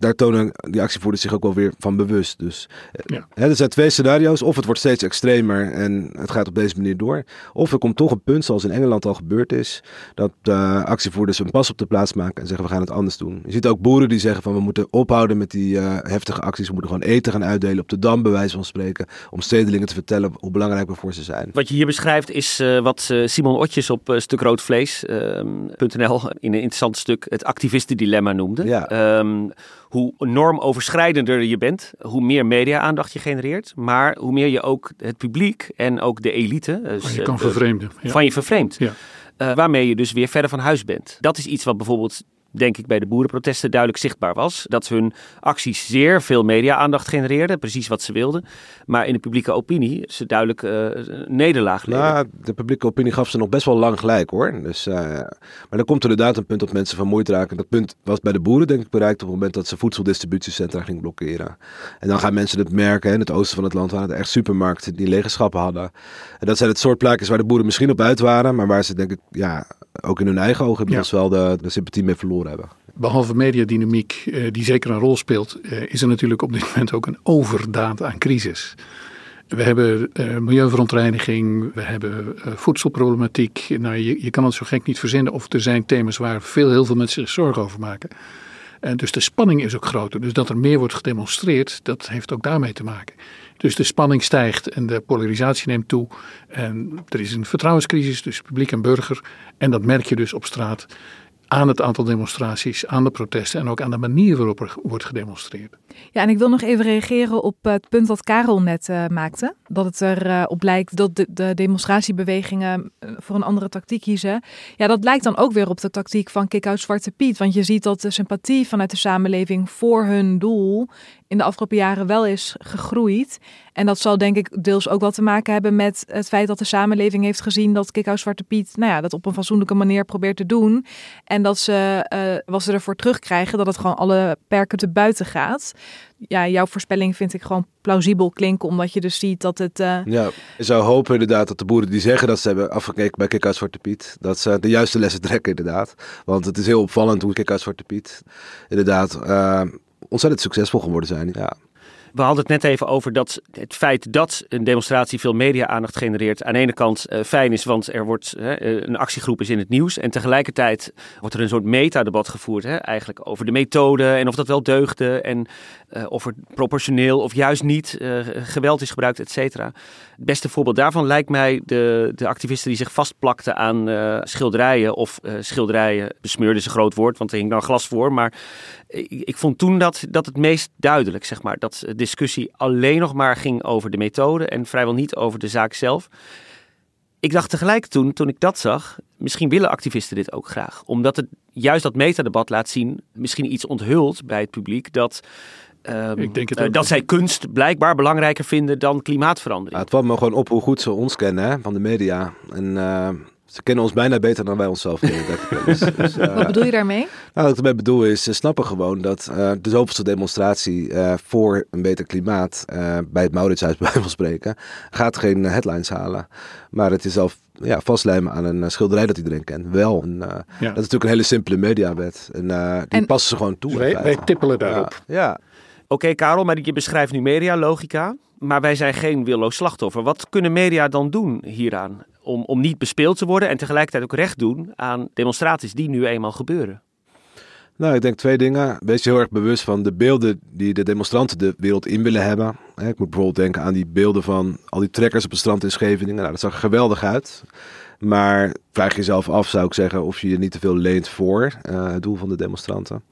daar tonen die actievoerders zich ook wel weer van bewust. Dus ja. hè, er zijn twee scenario's. Of het wordt steeds extremer en het gaat op deze manier door. Of er komt toch een punt, zoals in Engeland al gebeurd is, dat de actievoerders een pas op de plaats maken en zeggen we gaan het anders doen. Je ziet ook boeren die zeggen van we moeten ophouden met die uh, heftige acties. We moeten gewoon eten gaan uitdelen op de dam, bij wijze van spreken. Om stedelingen te vertellen hoe belangrijk we voor ze zijn. Wat je hier beschrijft is uh, wat Simon Otjes op uh, stukroodvlees.nl in een interessant stuk het activistendilemma noemde. Ja. Um, hoe normoverschrijdender je bent, hoe meer media-aandacht je genereert, maar hoe meer je ook het publiek en ook de elite dus, je kan vervreemden, ja. van je vervreemdt. Ja. Uh, waarmee je dus weer verder van huis bent. Dat is iets wat bijvoorbeeld denk ik bij de boerenprotesten duidelijk zichtbaar was. Dat hun acties zeer veel media-aandacht genereerden, precies wat ze wilden. Maar in de publieke opinie ze duidelijk uh, nederlaag leden. Nou, de publieke opinie gaf ze nog best wel lang gelijk hoor. Dus, uh, maar dan komt er inderdaad een punt dat mensen vermoeid raken. Dat punt was bij de boeren denk ik bereikt op het moment dat ze voedseldistributiecentra gingen blokkeren. En dan gaan mensen het merken. Hè. In het oosten van het land waren er echt supermarkten die legenschappen hadden. En dat zijn het soort plaatjes waar de boeren misschien op uit waren. Maar waar ze denk ik ja, ook in hun eigen ogen inmiddels ja. wel de, de sympathie mee verloren Behalve mediadynamiek, uh, die zeker een rol speelt, uh, is er natuurlijk op dit moment ook een overdaad aan crisis. We hebben uh, milieuverontreiniging, we hebben voedselproblematiek. Nou, je, je, kan het zo gek niet verzinnen of er zijn thema's waar veel, heel veel mensen zich zorgen over maken. En dus de spanning is ook groter. Dus dat er meer wordt gedemonstreerd, dat heeft ook daarmee te maken. Dus de spanning stijgt en de polarisatie neemt toe. En er is een vertrouwenscrisis tussen publiek en burger. En dat merk je dus op straat aan het aantal demonstraties, aan de protesten en ook aan de manier waarop er wordt gedemonstreerd. Ja, en ik wil nog even reageren op het punt dat Karel net uh, maakte. Dat het erop uh, op lijkt dat de, de demonstratiebewegingen uh, voor een andere tactiek kiezen. Ja, dat lijkt dan ook weer op de tactiek van Kick-Out Zwarte Piet. Want je ziet dat de sympathie vanuit de samenleving voor hun doel in de afgelopen jaren wel is gegroeid. En dat zal denk ik deels ook wel te maken hebben met het feit dat de samenleving heeft gezien dat Kikau Zwarte Piet nou ja, dat op een fatsoenlijke manier probeert te doen. En dat ze, uh, wat ze ervoor terugkrijgen, dat het gewoon alle perken te buiten gaat. Ja, jouw voorspelling vind ik gewoon plausibel klinken, omdat je dus ziet dat het... Uh... Ja, je zou hopen inderdaad dat de boeren die zeggen dat ze hebben afgekeken bij Kikau Zwarte Piet, dat ze de juiste lessen trekken inderdaad. Want het is heel opvallend hoe Kikau Zwarte Piet inderdaad... Uh, ontzettend succesvol geworden zijn. Ja. We hadden het net even over dat het feit dat een demonstratie veel media-aandacht genereert. aan de ene kant uh, fijn is, want er wordt uh, een actiegroep is in het nieuws. En tegelijkertijd wordt er een soort metadebat gevoerd, hè, eigenlijk over de methode en of dat wel deugde. En uh, of er proportioneel of juist niet geweld is gebruikt, et cetera. Het beste voorbeeld daarvan lijkt mij de, de activisten die zich vastplakten aan schilderijen. Of schilderijen, besmeurde is een groot woord, want er hing dan glas voor. Maar ik, vond toen dat, dat het meest duidelijk, zeg maar. Dat discussie alleen nog maar ging over de methode en vrijwel niet over de zaak zelf. Ik dacht tegelijk toen, toen ik dat zag, misschien willen activisten dit ook graag. Omdat het juist dat metadebat laat zien, misschien iets onthult bij het publiek, dat Um, ik denk het uh, dat zij kunst blijkbaar belangrijker vinden dan klimaatverandering. Ja, het valt me gewoon op hoe goed ze ons kennen hè, van de media. En uh, ze kennen ons bijna beter dan wij onszelf kennen. dus, dus, uh, Wat bedoel je daarmee? Nou, wat ik ermee bedoel is, ze snappen gewoon dat de zoveelste demonstratie voor een beter klimaat bij het Mauritshuis bij van spreken, gaat geen headlines halen. Maar het is zelf ja, vastlijmen aan een schilderij dat iedereen kent. Wel. En, uh, ja. Dat is natuurlijk een hele simpele mediawet. En uh, die en, passen ze gewoon toe. Dus wij, wij tippelen daarop. Ja. ja. Oké, Karel, maar je beschrijft nu medialogica. Maar wij zijn geen willoos slachtoffer. Wat kunnen media dan doen hieraan? Om, om niet bespeeld te worden en tegelijkertijd ook recht doen aan demonstraties die nu eenmaal gebeuren. Nou, ik denk twee dingen. Wees je heel erg bewust van de beelden die de demonstranten de wereld in willen hebben. Ik moet bijvoorbeeld denken aan die beelden van al die trekkers op het strand in Scheveningen. Nou, dat zag er geweldig uit. Maar vraag jezelf af, zou ik zeggen, of je je niet te veel leent voor uh, het doel van de demonstranten.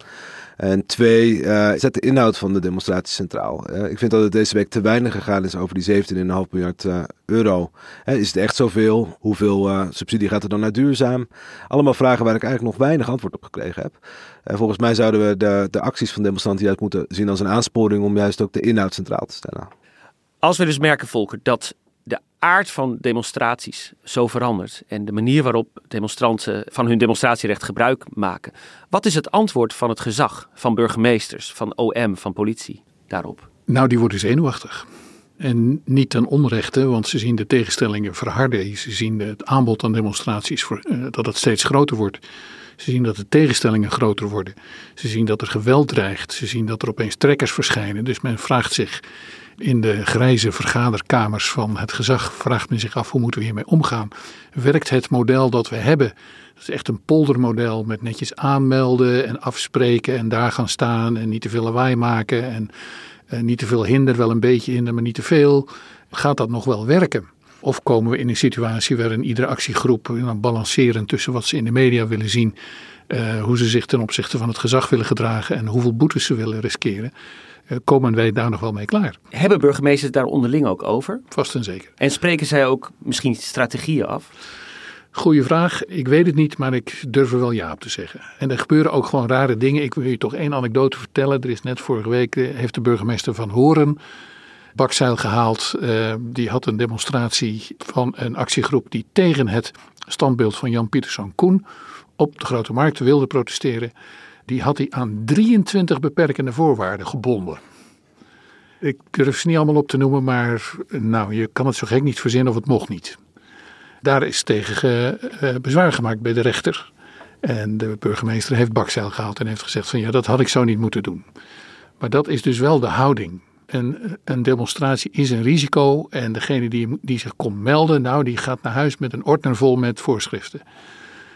En twee, uh, zet de inhoud van de demonstratie centraal. Uh, ik vind dat het deze week te weinig gegaan is over die 17,5 miljard uh, euro. is het echt zoveel? Hoeveel subsidie gaat er dan naar duurzaam? Allemaal vragen waar ik eigenlijk nog weinig antwoord op gekregen heb. volgens mij zouden we de, de acties van demonstranten juist moeten zien als een aansporing om juist ook de inhoud centraal te stellen. Als we dus merken, Volker, dat aard van demonstraties zo verandert en de manier waarop demonstranten van hun demonstratierecht gebruik maken. Wat is het antwoord van het gezag, van burgemeesters, van OM, van politie daarop? Nou, die worden zenuwachtig. En niet ten onrechte, want ze zien de tegenstellingen verharden. Ze zien het aanbod aan demonstraties voor, uh, dat het steeds groter wordt. Ze zien dat de tegenstellingen groter worden. Ze zien dat er geweld dreigt. Ze zien dat er opeens trekkers verschijnen. Dus men vraagt zich in de grijze vergaderkamers van het gezag vraagt men zich af hoe moeten we hiermee omgaan. Werkt het model dat we hebben, dat is echt een poldermodel met netjes aanmelden en afspreken en daar gaan staan en niet te veel lawaai maken en, en niet te veel hinder, wel een beetje hinder, maar niet te veel. Gaat dat nog wel werken? Of komen we in een situatie waarin iedere actiegroep dan balanceren tussen wat ze in de media willen zien, uh, hoe ze zich ten opzichte van het gezag willen gedragen en hoeveel boetes ze willen riskeren. Eh, komen wij daar nog wel mee klaar. Hebben burgemeesters daar onderling ook over? Vast en zeker. En spreken zij ook misschien strategieën af? Goeie vraag. Ik weet het niet, maar ik durf er wel ja op te zeggen. En er gebeuren ook gewoon rare dingen. Ik wil je toch één anekdote vertellen. Er is net vorige week, eh, heeft de burgemeester van Horen bakzeil gehaald. Uh, die had een demonstratie van een actiegroep die tegen het standbeeld van Jan Pieterszoon Koen op de Grote Markt wilde protesteren die had hij aan 23 beperkende voorwaarden gebonden. Ik durf ze niet allemaal op te noemen, maar nou, je kan het zo gek niet verzinnen of het mocht niet. Daar is tegen uh, bezwaar gemaakt bij de rechter. En de burgemeester heeft bakzeil gehaald en heeft gezegd van ja, dat had ik zo niet moeten doen. Maar dat is dus wel de houding. En een demonstratie is een risico en degene die, die zich komt melden, nou die gaat naar huis met een ordner vol met voorschriften.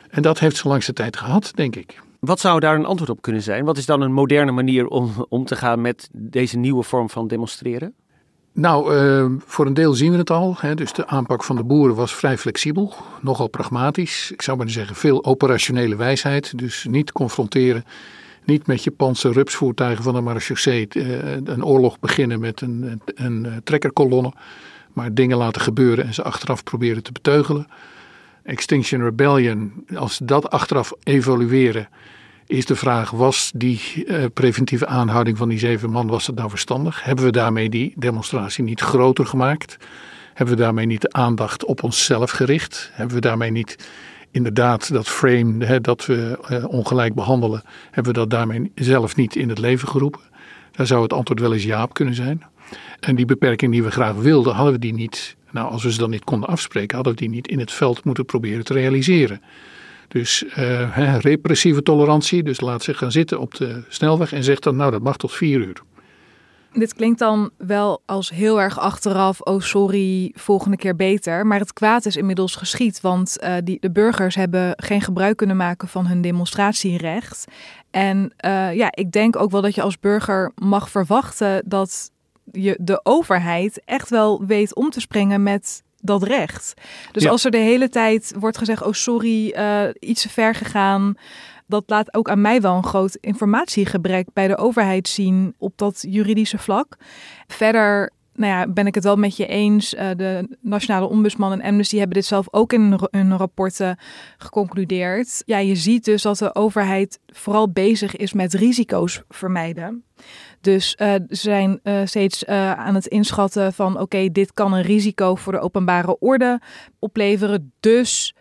En dat heeft ze langste tijd gehad, denk ik. Wat zou daar een antwoord op kunnen zijn? Wat is dan een moderne manier om om te gaan met deze nieuwe vorm van demonstreren? Nou, uh, voor een deel zien we het al. Hè. Dus de aanpak van de boeren was vrij flexibel, nogal pragmatisch. Ik zou maar zeggen veel operationele wijsheid. Dus niet confronteren, niet met je panzerrupsvoertuigen van de marechaussee uh, een oorlog beginnen met een, een, een trekkerkolonne. Maar dingen laten gebeuren en ze achteraf proberen te beteugelen. Extinction Rebellion, als dat achteraf evalueren, is de vraag: was die uh, preventieve aanhouding van die zeven man, was dat nou verstandig? Hebben we daarmee die demonstratie niet groter gemaakt? Hebben we daarmee niet de aandacht op onszelf gericht? Hebben we daarmee niet inderdaad dat frame hè, dat we uh, ongelijk behandelen, hebben we dat daarmee zelf niet in het leven geroepen? Daar zou het antwoord wel eens ja op kunnen zijn. En die beperking die we graag wilden, hadden we die niet nou, als we ze dan niet konden afspreken, hadden we die niet in het veld moeten proberen te realiseren. Dus uh, repressieve tolerantie, dus laat zich gaan zitten op de snelweg en zegt dan, nou dat mag tot vier uur. Dit klinkt dan wel als heel erg achteraf, oh sorry, volgende keer beter. Maar het kwaad is inmiddels geschied, want uh, die, de burgers hebben geen gebruik kunnen maken van hun demonstratierecht. En uh, ja, ik denk ook wel dat je als burger mag verwachten dat je de overheid echt wel weet om te springen met dat recht. Dus als er de hele tijd wordt gezegd: oh sorry, uh, iets te ver gegaan. Dat laat ook aan mij wel een groot informatiegebrek bij de overheid zien op dat juridische vlak. Verder nou ja, ben ik het wel met je eens. Uh, de Nationale Ombudsman en Amnesty hebben dit zelf ook in hun rapporten geconcludeerd. Ja, je ziet dus dat de overheid vooral bezig is met risico's vermijden. Dus ze zijn uh, steeds uh, aan het inschatten van oké, dit kan een risico voor de openbare orde opleveren. Dus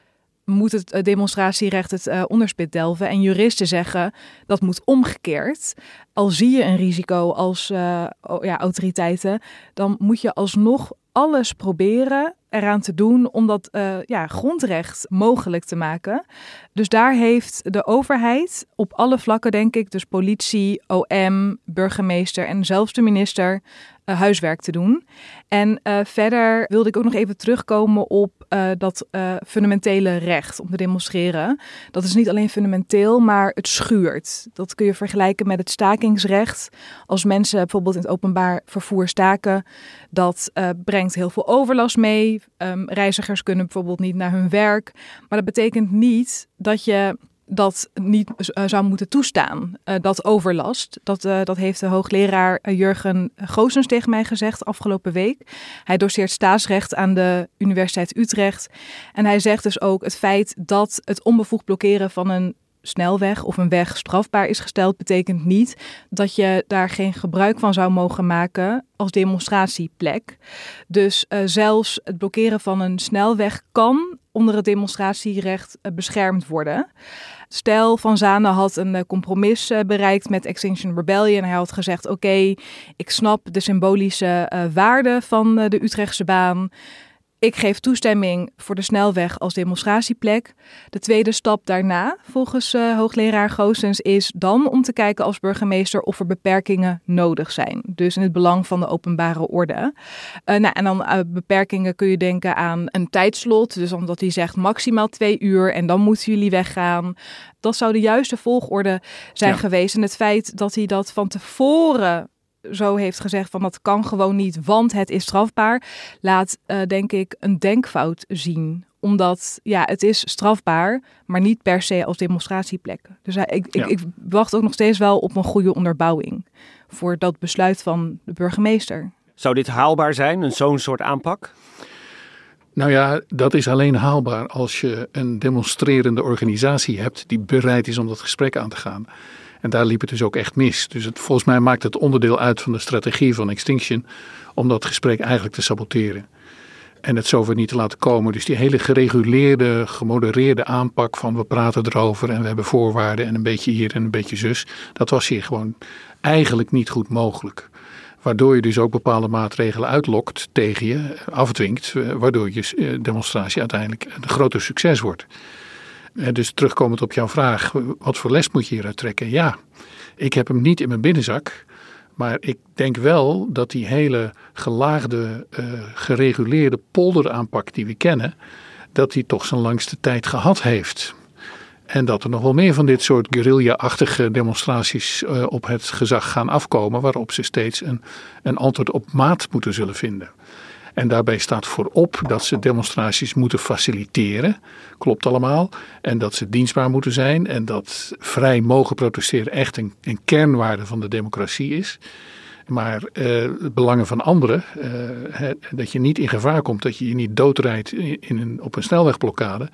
moet het demonstratierecht het onderspit delven. En juristen zeggen dat moet omgekeerd. Al zie je een risico als ja, autoriteiten, dan moet je alsnog alles proberen eraan te doen om dat uh, ja, grondrecht mogelijk te maken. Dus daar heeft de overheid op alle vlakken, denk ik, dus politie, OM, burgemeester en zelfs de minister, uh, huiswerk te doen. En uh, verder wilde ik ook nog even terugkomen op uh, dat fundamentele recht om te demonstreren. Dat is niet alleen fundamenteel, maar het schuurt. Dat kun je vergelijken met het stakingsrecht. Als mensen bijvoorbeeld in het openbaar vervoer staken, dat brengt heel veel overlast mee. Um, reizigers kunnen bijvoorbeeld niet naar hun werk. Maar dat betekent niet dat je dat niet uh, zou moeten toestaan. Uh, dat overlast. Dat, uh, dat heeft de hoogleraar Jurgen Goosens tegen mij gezegd afgelopen week. Hij doseert staatsrecht aan de Universiteit Utrecht. En hij zegt dus ook het feit dat het onbevoegd blokkeren van een snelweg of een weg strafbaar is gesteld, betekent niet dat je daar geen gebruik van zou mogen maken als demonstratieplek. Dus uh, zelfs het blokkeren van een snelweg kan onder het demonstratierecht uh, beschermd worden. Stel van Zanen had een uh, compromis bereikt met Extinction Rebellion. Hij had gezegd: Oké, ik snap de symbolische waarde van de Utrechtse baan. Ik geef toestemming voor de snelweg als demonstratieplek. De tweede stap daarna, volgens uh, hoogleraar Goossens, is dan om te kijken als burgemeester of er beperkingen nodig zijn. Dus in het belang van de openbare orde. Uh, nou, en dan uh, beperkingen kun je denken aan een tijdslot. Dus omdat hij zegt maximaal twee uur en dan moeten jullie weggaan. Dat zou de juiste volgorde zijn ja. geweest. En het feit dat hij dat van tevoren zo heeft gezegd van dat kan gewoon niet, want het is strafbaar, laat uh, denk ik een denkfout zien omdat ja, het is strafbaar, maar niet per se als demonstratieplek. Dus ik, ik, ja. ik, wacht ook nog steeds wel op een goede onderbouwing voor dat besluit van de burgemeester. Zou dit haalbaar zijn, een zo'n soort aanpak? Nou ja, dat is alleen haalbaar als je een demonstrerende organisatie hebt die bereid is om dat gesprek aan te gaan. En daar liep het dus ook echt mis. Dus volgens mij maakt het onderdeel uit van de strategie van Extinction om dat gesprek eigenlijk te saboteren. En het zover niet te laten komen. Dus die hele gereguleerde, gemodereerde aanpak van we praten erover en we hebben voorwaarden en een beetje hier en een beetje zus. Dat was hier gewoon eigenlijk niet goed mogelijk. Waardoor je dus ook bepaalde maatregelen uitlokt tegen je, afdwingt, waardoor je demonstratie uiteindelijk een groter succes wordt. Dus terugkomend op jouw vraag, wat voor les moet je hieruit trekken? Ja, ik heb hem niet in mijn binnenzak. Maar ik denk wel dat die hele gelaagde, uh, gereguleerde polderaanpak die we kennen, dat die toch zijn langste tijd gehad heeft. En dat er nog wel meer van dit soort guerrilla-achtige demonstraties uh, op het gezag gaan afkomen, waarop ze steeds een, een antwoord op maat moeten zullen vinden. En daarbij staat voorop dat ze demonstraties moeten faciliteren. Klopt allemaal. En dat ze dienstbaar moeten zijn. En dat vrij mogen protesteren echt een, een kernwaarde van de democratie is. Maar uh, belangen van anderen, uh, dat je niet in gevaar komt, dat je je niet doodrijdt in een, op een snelwegblokkade.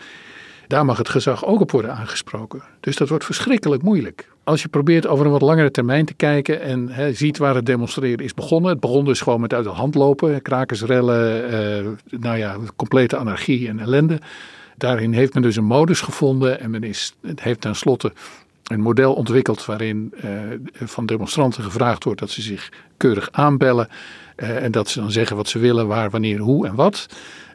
Daar mag het gezag ook op worden aangesproken. Dus dat wordt verschrikkelijk moeilijk. Als je probeert over een wat langere termijn te kijken en ziet waar het demonstreren is begonnen. Het begon dus gewoon met uit de hand lopen, krakersrellen, eh, nou ja, complete anarchie en ellende. Daarin heeft men dus een modus gevonden en men is, heeft tenslotte een model ontwikkeld waarin uh, van demonstranten gevraagd wordt dat ze zich keurig aanbellen. Uh, en dat ze dan zeggen wat ze willen, waar, wanneer, hoe en wat.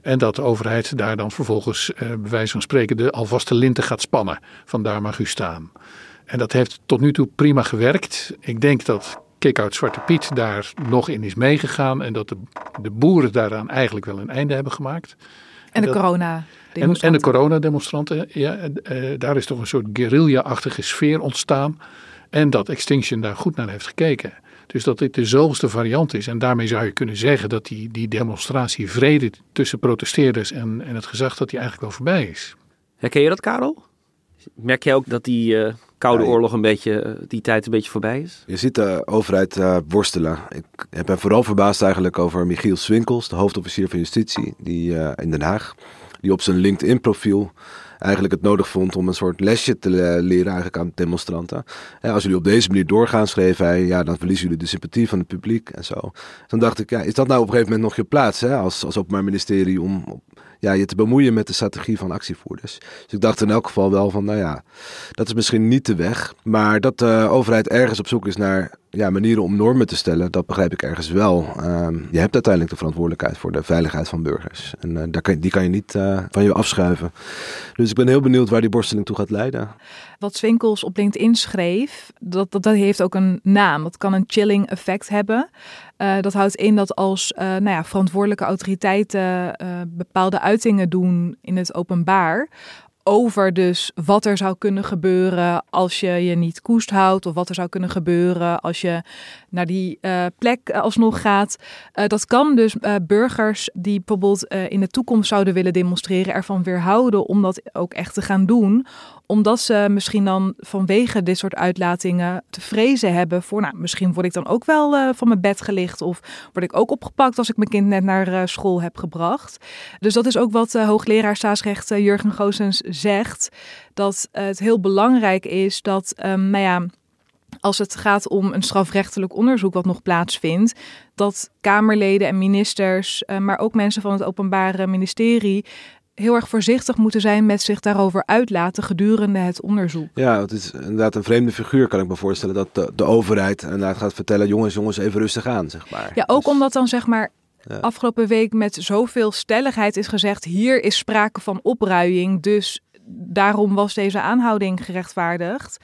En dat de overheid daar dan vervolgens, uh, bij wijze van spreken, de alvaste linten gaat spannen. Vandaar mag u staan. En dat heeft tot nu toe prima gewerkt. Ik denk dat Kick-Out Zwarte Piet daar nog in is meegegaan. En dat de, de boeren daaraan eigenlijk wel een einde hebben gemaakt. En, de corona. En, en, de coronademonstranten, ja, uh, daar is toch een soort guerrilla-achtige sfeer ontstaan. En dat Extinction daar goed naar heeft gekeken. Dus dat dit de zoveelste variant is. En daarmee zou je kunnen zeggen dat die, die demonstratie vrede tussen protesteerders en, en het gezag, dat die eigenlijk wel voorbij is. Herken je dat, Karel? Merk jij ook dat die uh, Koude ja, Oorlog een beetje, uh, die tijd een beetje voorbij is? Je ziet de overheid uh, worstelen. Ik ben vooral verbaasd eigenlijk over Michiel Swinkels, de hoofdofficier van Justitie, die in Den Haag, die op zijn LinkedIn-profiel eigenlijk het nodig vond om een soort lesje te leren eigenlijk aan demonstranten. Als jullie op deze manier doorgaan, schreef hij, ja, dan verliezen jullie de sympathie van het publiek en zo. Dan dacht ik, ja, is dat nou op een gegeven moment nog je plaats hè, als, als openbaar ministerie om ja, je te bemoeien met de strategie van actievoerders. Dus ik dacht in elk geval wel van, nou ja, dat is misschien niet de weg. Maar dat de overheid ergens op zoek is naar ja, manieren om normen te stellen, dat begrijp ik ergens wel. Ehm, je hebt uiteindelijk de verantwoordelijkheid voor de veiligheid van burgers. En uh, daar kan, die kan je niet uh, van je afschuiven. Dus ik ben heel benieuwd waar die borsteling toe gaat leiden. Wat Swinkels op LinkedIn schreef, dat, dat, heeft ook een naam. Dat kan een chilling effect hebben. Uh, dat houdt in dat als nou ja, verantwoordelijke autoriteiten bepaalde uitingen doen in het openbaar, over dus wat er zou kunnen gebeuren als je je niet koest houdt. Of wat er zou kunnen gebeuren als je naar die uh, plek alsnog gaat. Uh, dat kan dus burgers die bijvoorbeeld in de toekomst zouden willen demonstreren ervan weerhouden om dat ook echt te gaan doen omdat ze misschien dan vanwege dit soort uitlatingen te vrezen hebben voor, nou, misschien word ik dan ook wel uh, van mijn bed gelicht of word ik ook opgepakt als ik mijn kind net naar uh, school heb gebracht. Dus dat is ook wat uh, hoogleraar staatsrecht Jurgen Goosens zegt, dat het heel belangrijk is dat, um, nou ja, als het gaat om een strafrechtelijk onderzoek wat nog plaatsvindt, dat Kamerleden en ministers, maar ook mensen van het Openbare Ministerie heel erg voorzichtig moeten zijn met zich daarover uitlaten gedurende het onderzoek. Ja, het is inderdaad een vreemde figuur, kan ik me voorstellen, dat de, de overheid inderdaad gaat vertellen, jongens, jongens, even rustig aan, zeg maar. Ja, ook dus, omdat dan zeg maar ja. afgelopen week met zoveel stelligheid is gezegd, hier is sprake van opruiing, dus daarom was deze aanhouding gerechtvaardigd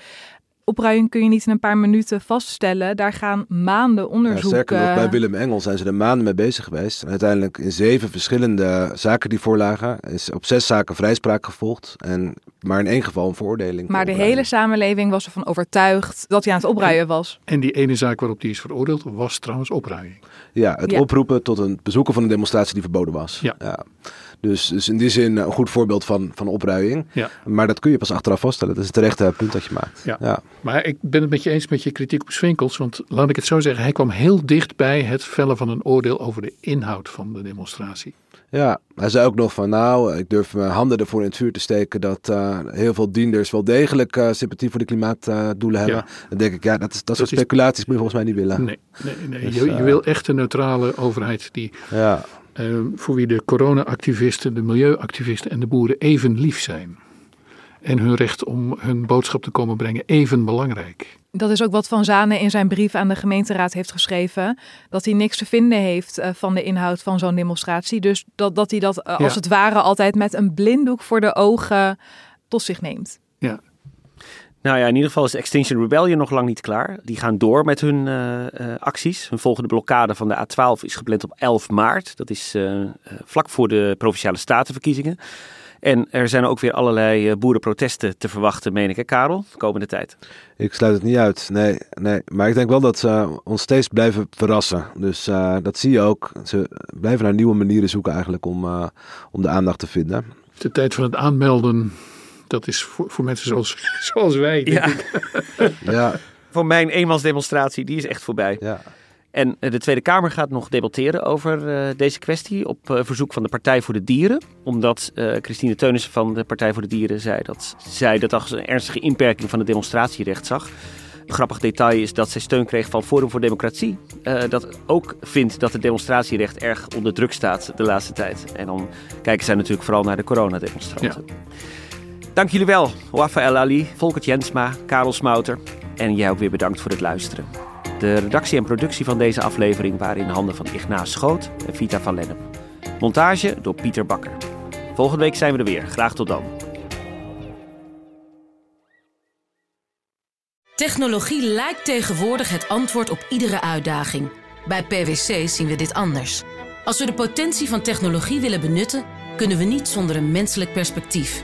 opruiing kun je niet in een paar minuten vaststellen. Daar gaan maanden onderzoek... Ja, sterker nog, bij Willem Engel zijn ze er maanden mee bezig geweest. En uiteindelijk in zeven verschillende zaken die voorlagen... is op zes zaken vrijspraak gevolgd. En maar in één geval een veroordeling. Maar de hele samenleving was ervan overtuigd dat hij aan het opruien was. En die ene zaak waarop die is veroordeeld was trouwens opruiing. Ja, het oproepen tot een bezoeken van een demonstratie die verboden was. Ja. ja. Dus, dus in die zin een goed voorbeeld van, van opruiing. Ja. Maar dat kun je pas achteraf vaststellen. Dat is het terechte punt dat je maakt. Ja. ja. Maar ik ben het met je eens met je kritiek op Swinkels. Want laat ik het zo zeggen, hij kwam heel dicht bij het vellen van een oordeel over de inhoud van de demonstratie. Ja, hij zei ook nog van nou, ik durf mijn handen ervoor in het vuur te steken dat uh, heel veel dienders wel degelijk uh, sympathie voor de klimaatdoelen uh, hebben. Dan denk ik, ja, dat, is, dat, dat soort speculaties moet je volgens mij niet willen. Nee, nee, nee. Dus, je, je, wil echt een neutrale overheid die ja. Voor wie de corona-activisten, de milieuactivisten en de boeren even lief zijn. En hun recht om hun boodschap te komen brengen even belangrijk. Dat is ook wat Van Zanen in zijn brief aan de gemeenteraad heeft geschreven. Dat hij niks te vinden heeft uh, van de inhoud van zo'n demonstratie. Dus dat, dat hij dat uh, als ja. het ware altijd met een blinddoek voor de ogen tot zich neemt. Ja. Nou ja, in ieder geval is Extinction Rebellion nog lang niet klaar. Die gaan door met hun uh, acties. Hun volgende blokkade van de A12 is gepland op 11 maart. Dat is vlak voor de provinciale statenverkiezingen. En er zijn ook weer allerlei eh, boerenprotesten te verwachten, meen ik, hè, Karel, de komende tijd. Ik sluit het niet uit, nee, nee. Maar ik denk wel dat ze ons steeds blijven verrassen. Dus uh, dat zie je ook. Ze blijven naar nieuwe manieren zoeken eigenlijk om, uh, om de aandacht te vinden. De tijd van het aanmelden, dat is voor, voor mensen zoals, zoals wij, denk ja. ik. ja. Voor mijn eenmansdemonstratie, die is echt voorbij. Ja. En de Tweede Kamer gaat nog debatteren over uh, deze kwestie op uh, verzoek van de Partij voor de Dieren. Omdat uh, Christine Teunissen van de Partij voor de Dieren zei dat zij dat als een ernstige inperking van het demonstratierecht zag. Een grappig detail is dat zij steun kreeg van Forum voor Democratie. dat ook vindt dat het demonstratierecht erg onder druk staat de laatste tijd. En dan kijken zij natuurlijk vooral naar de coronademonstranten. Ja. Dank jullie wel, Wafa El Ali, Volkert Jensma, Karel Smouter. En jij ook weer bedankt voor het luisteren. De redactie en productie van deze aflevering waren in handen van Ignaas Schoot en Vita van Lennep. Montage door Pieter Bakker. Volgende week zijn we er weer. Graag tot dan. Technologie lijkt tegenwoordig het antwoord op iedere uitdaging. Bij PwC zien we dit anders. Als we de potentie van technologie willen benutten, kunnen we niet zonder een menselijk perspectief.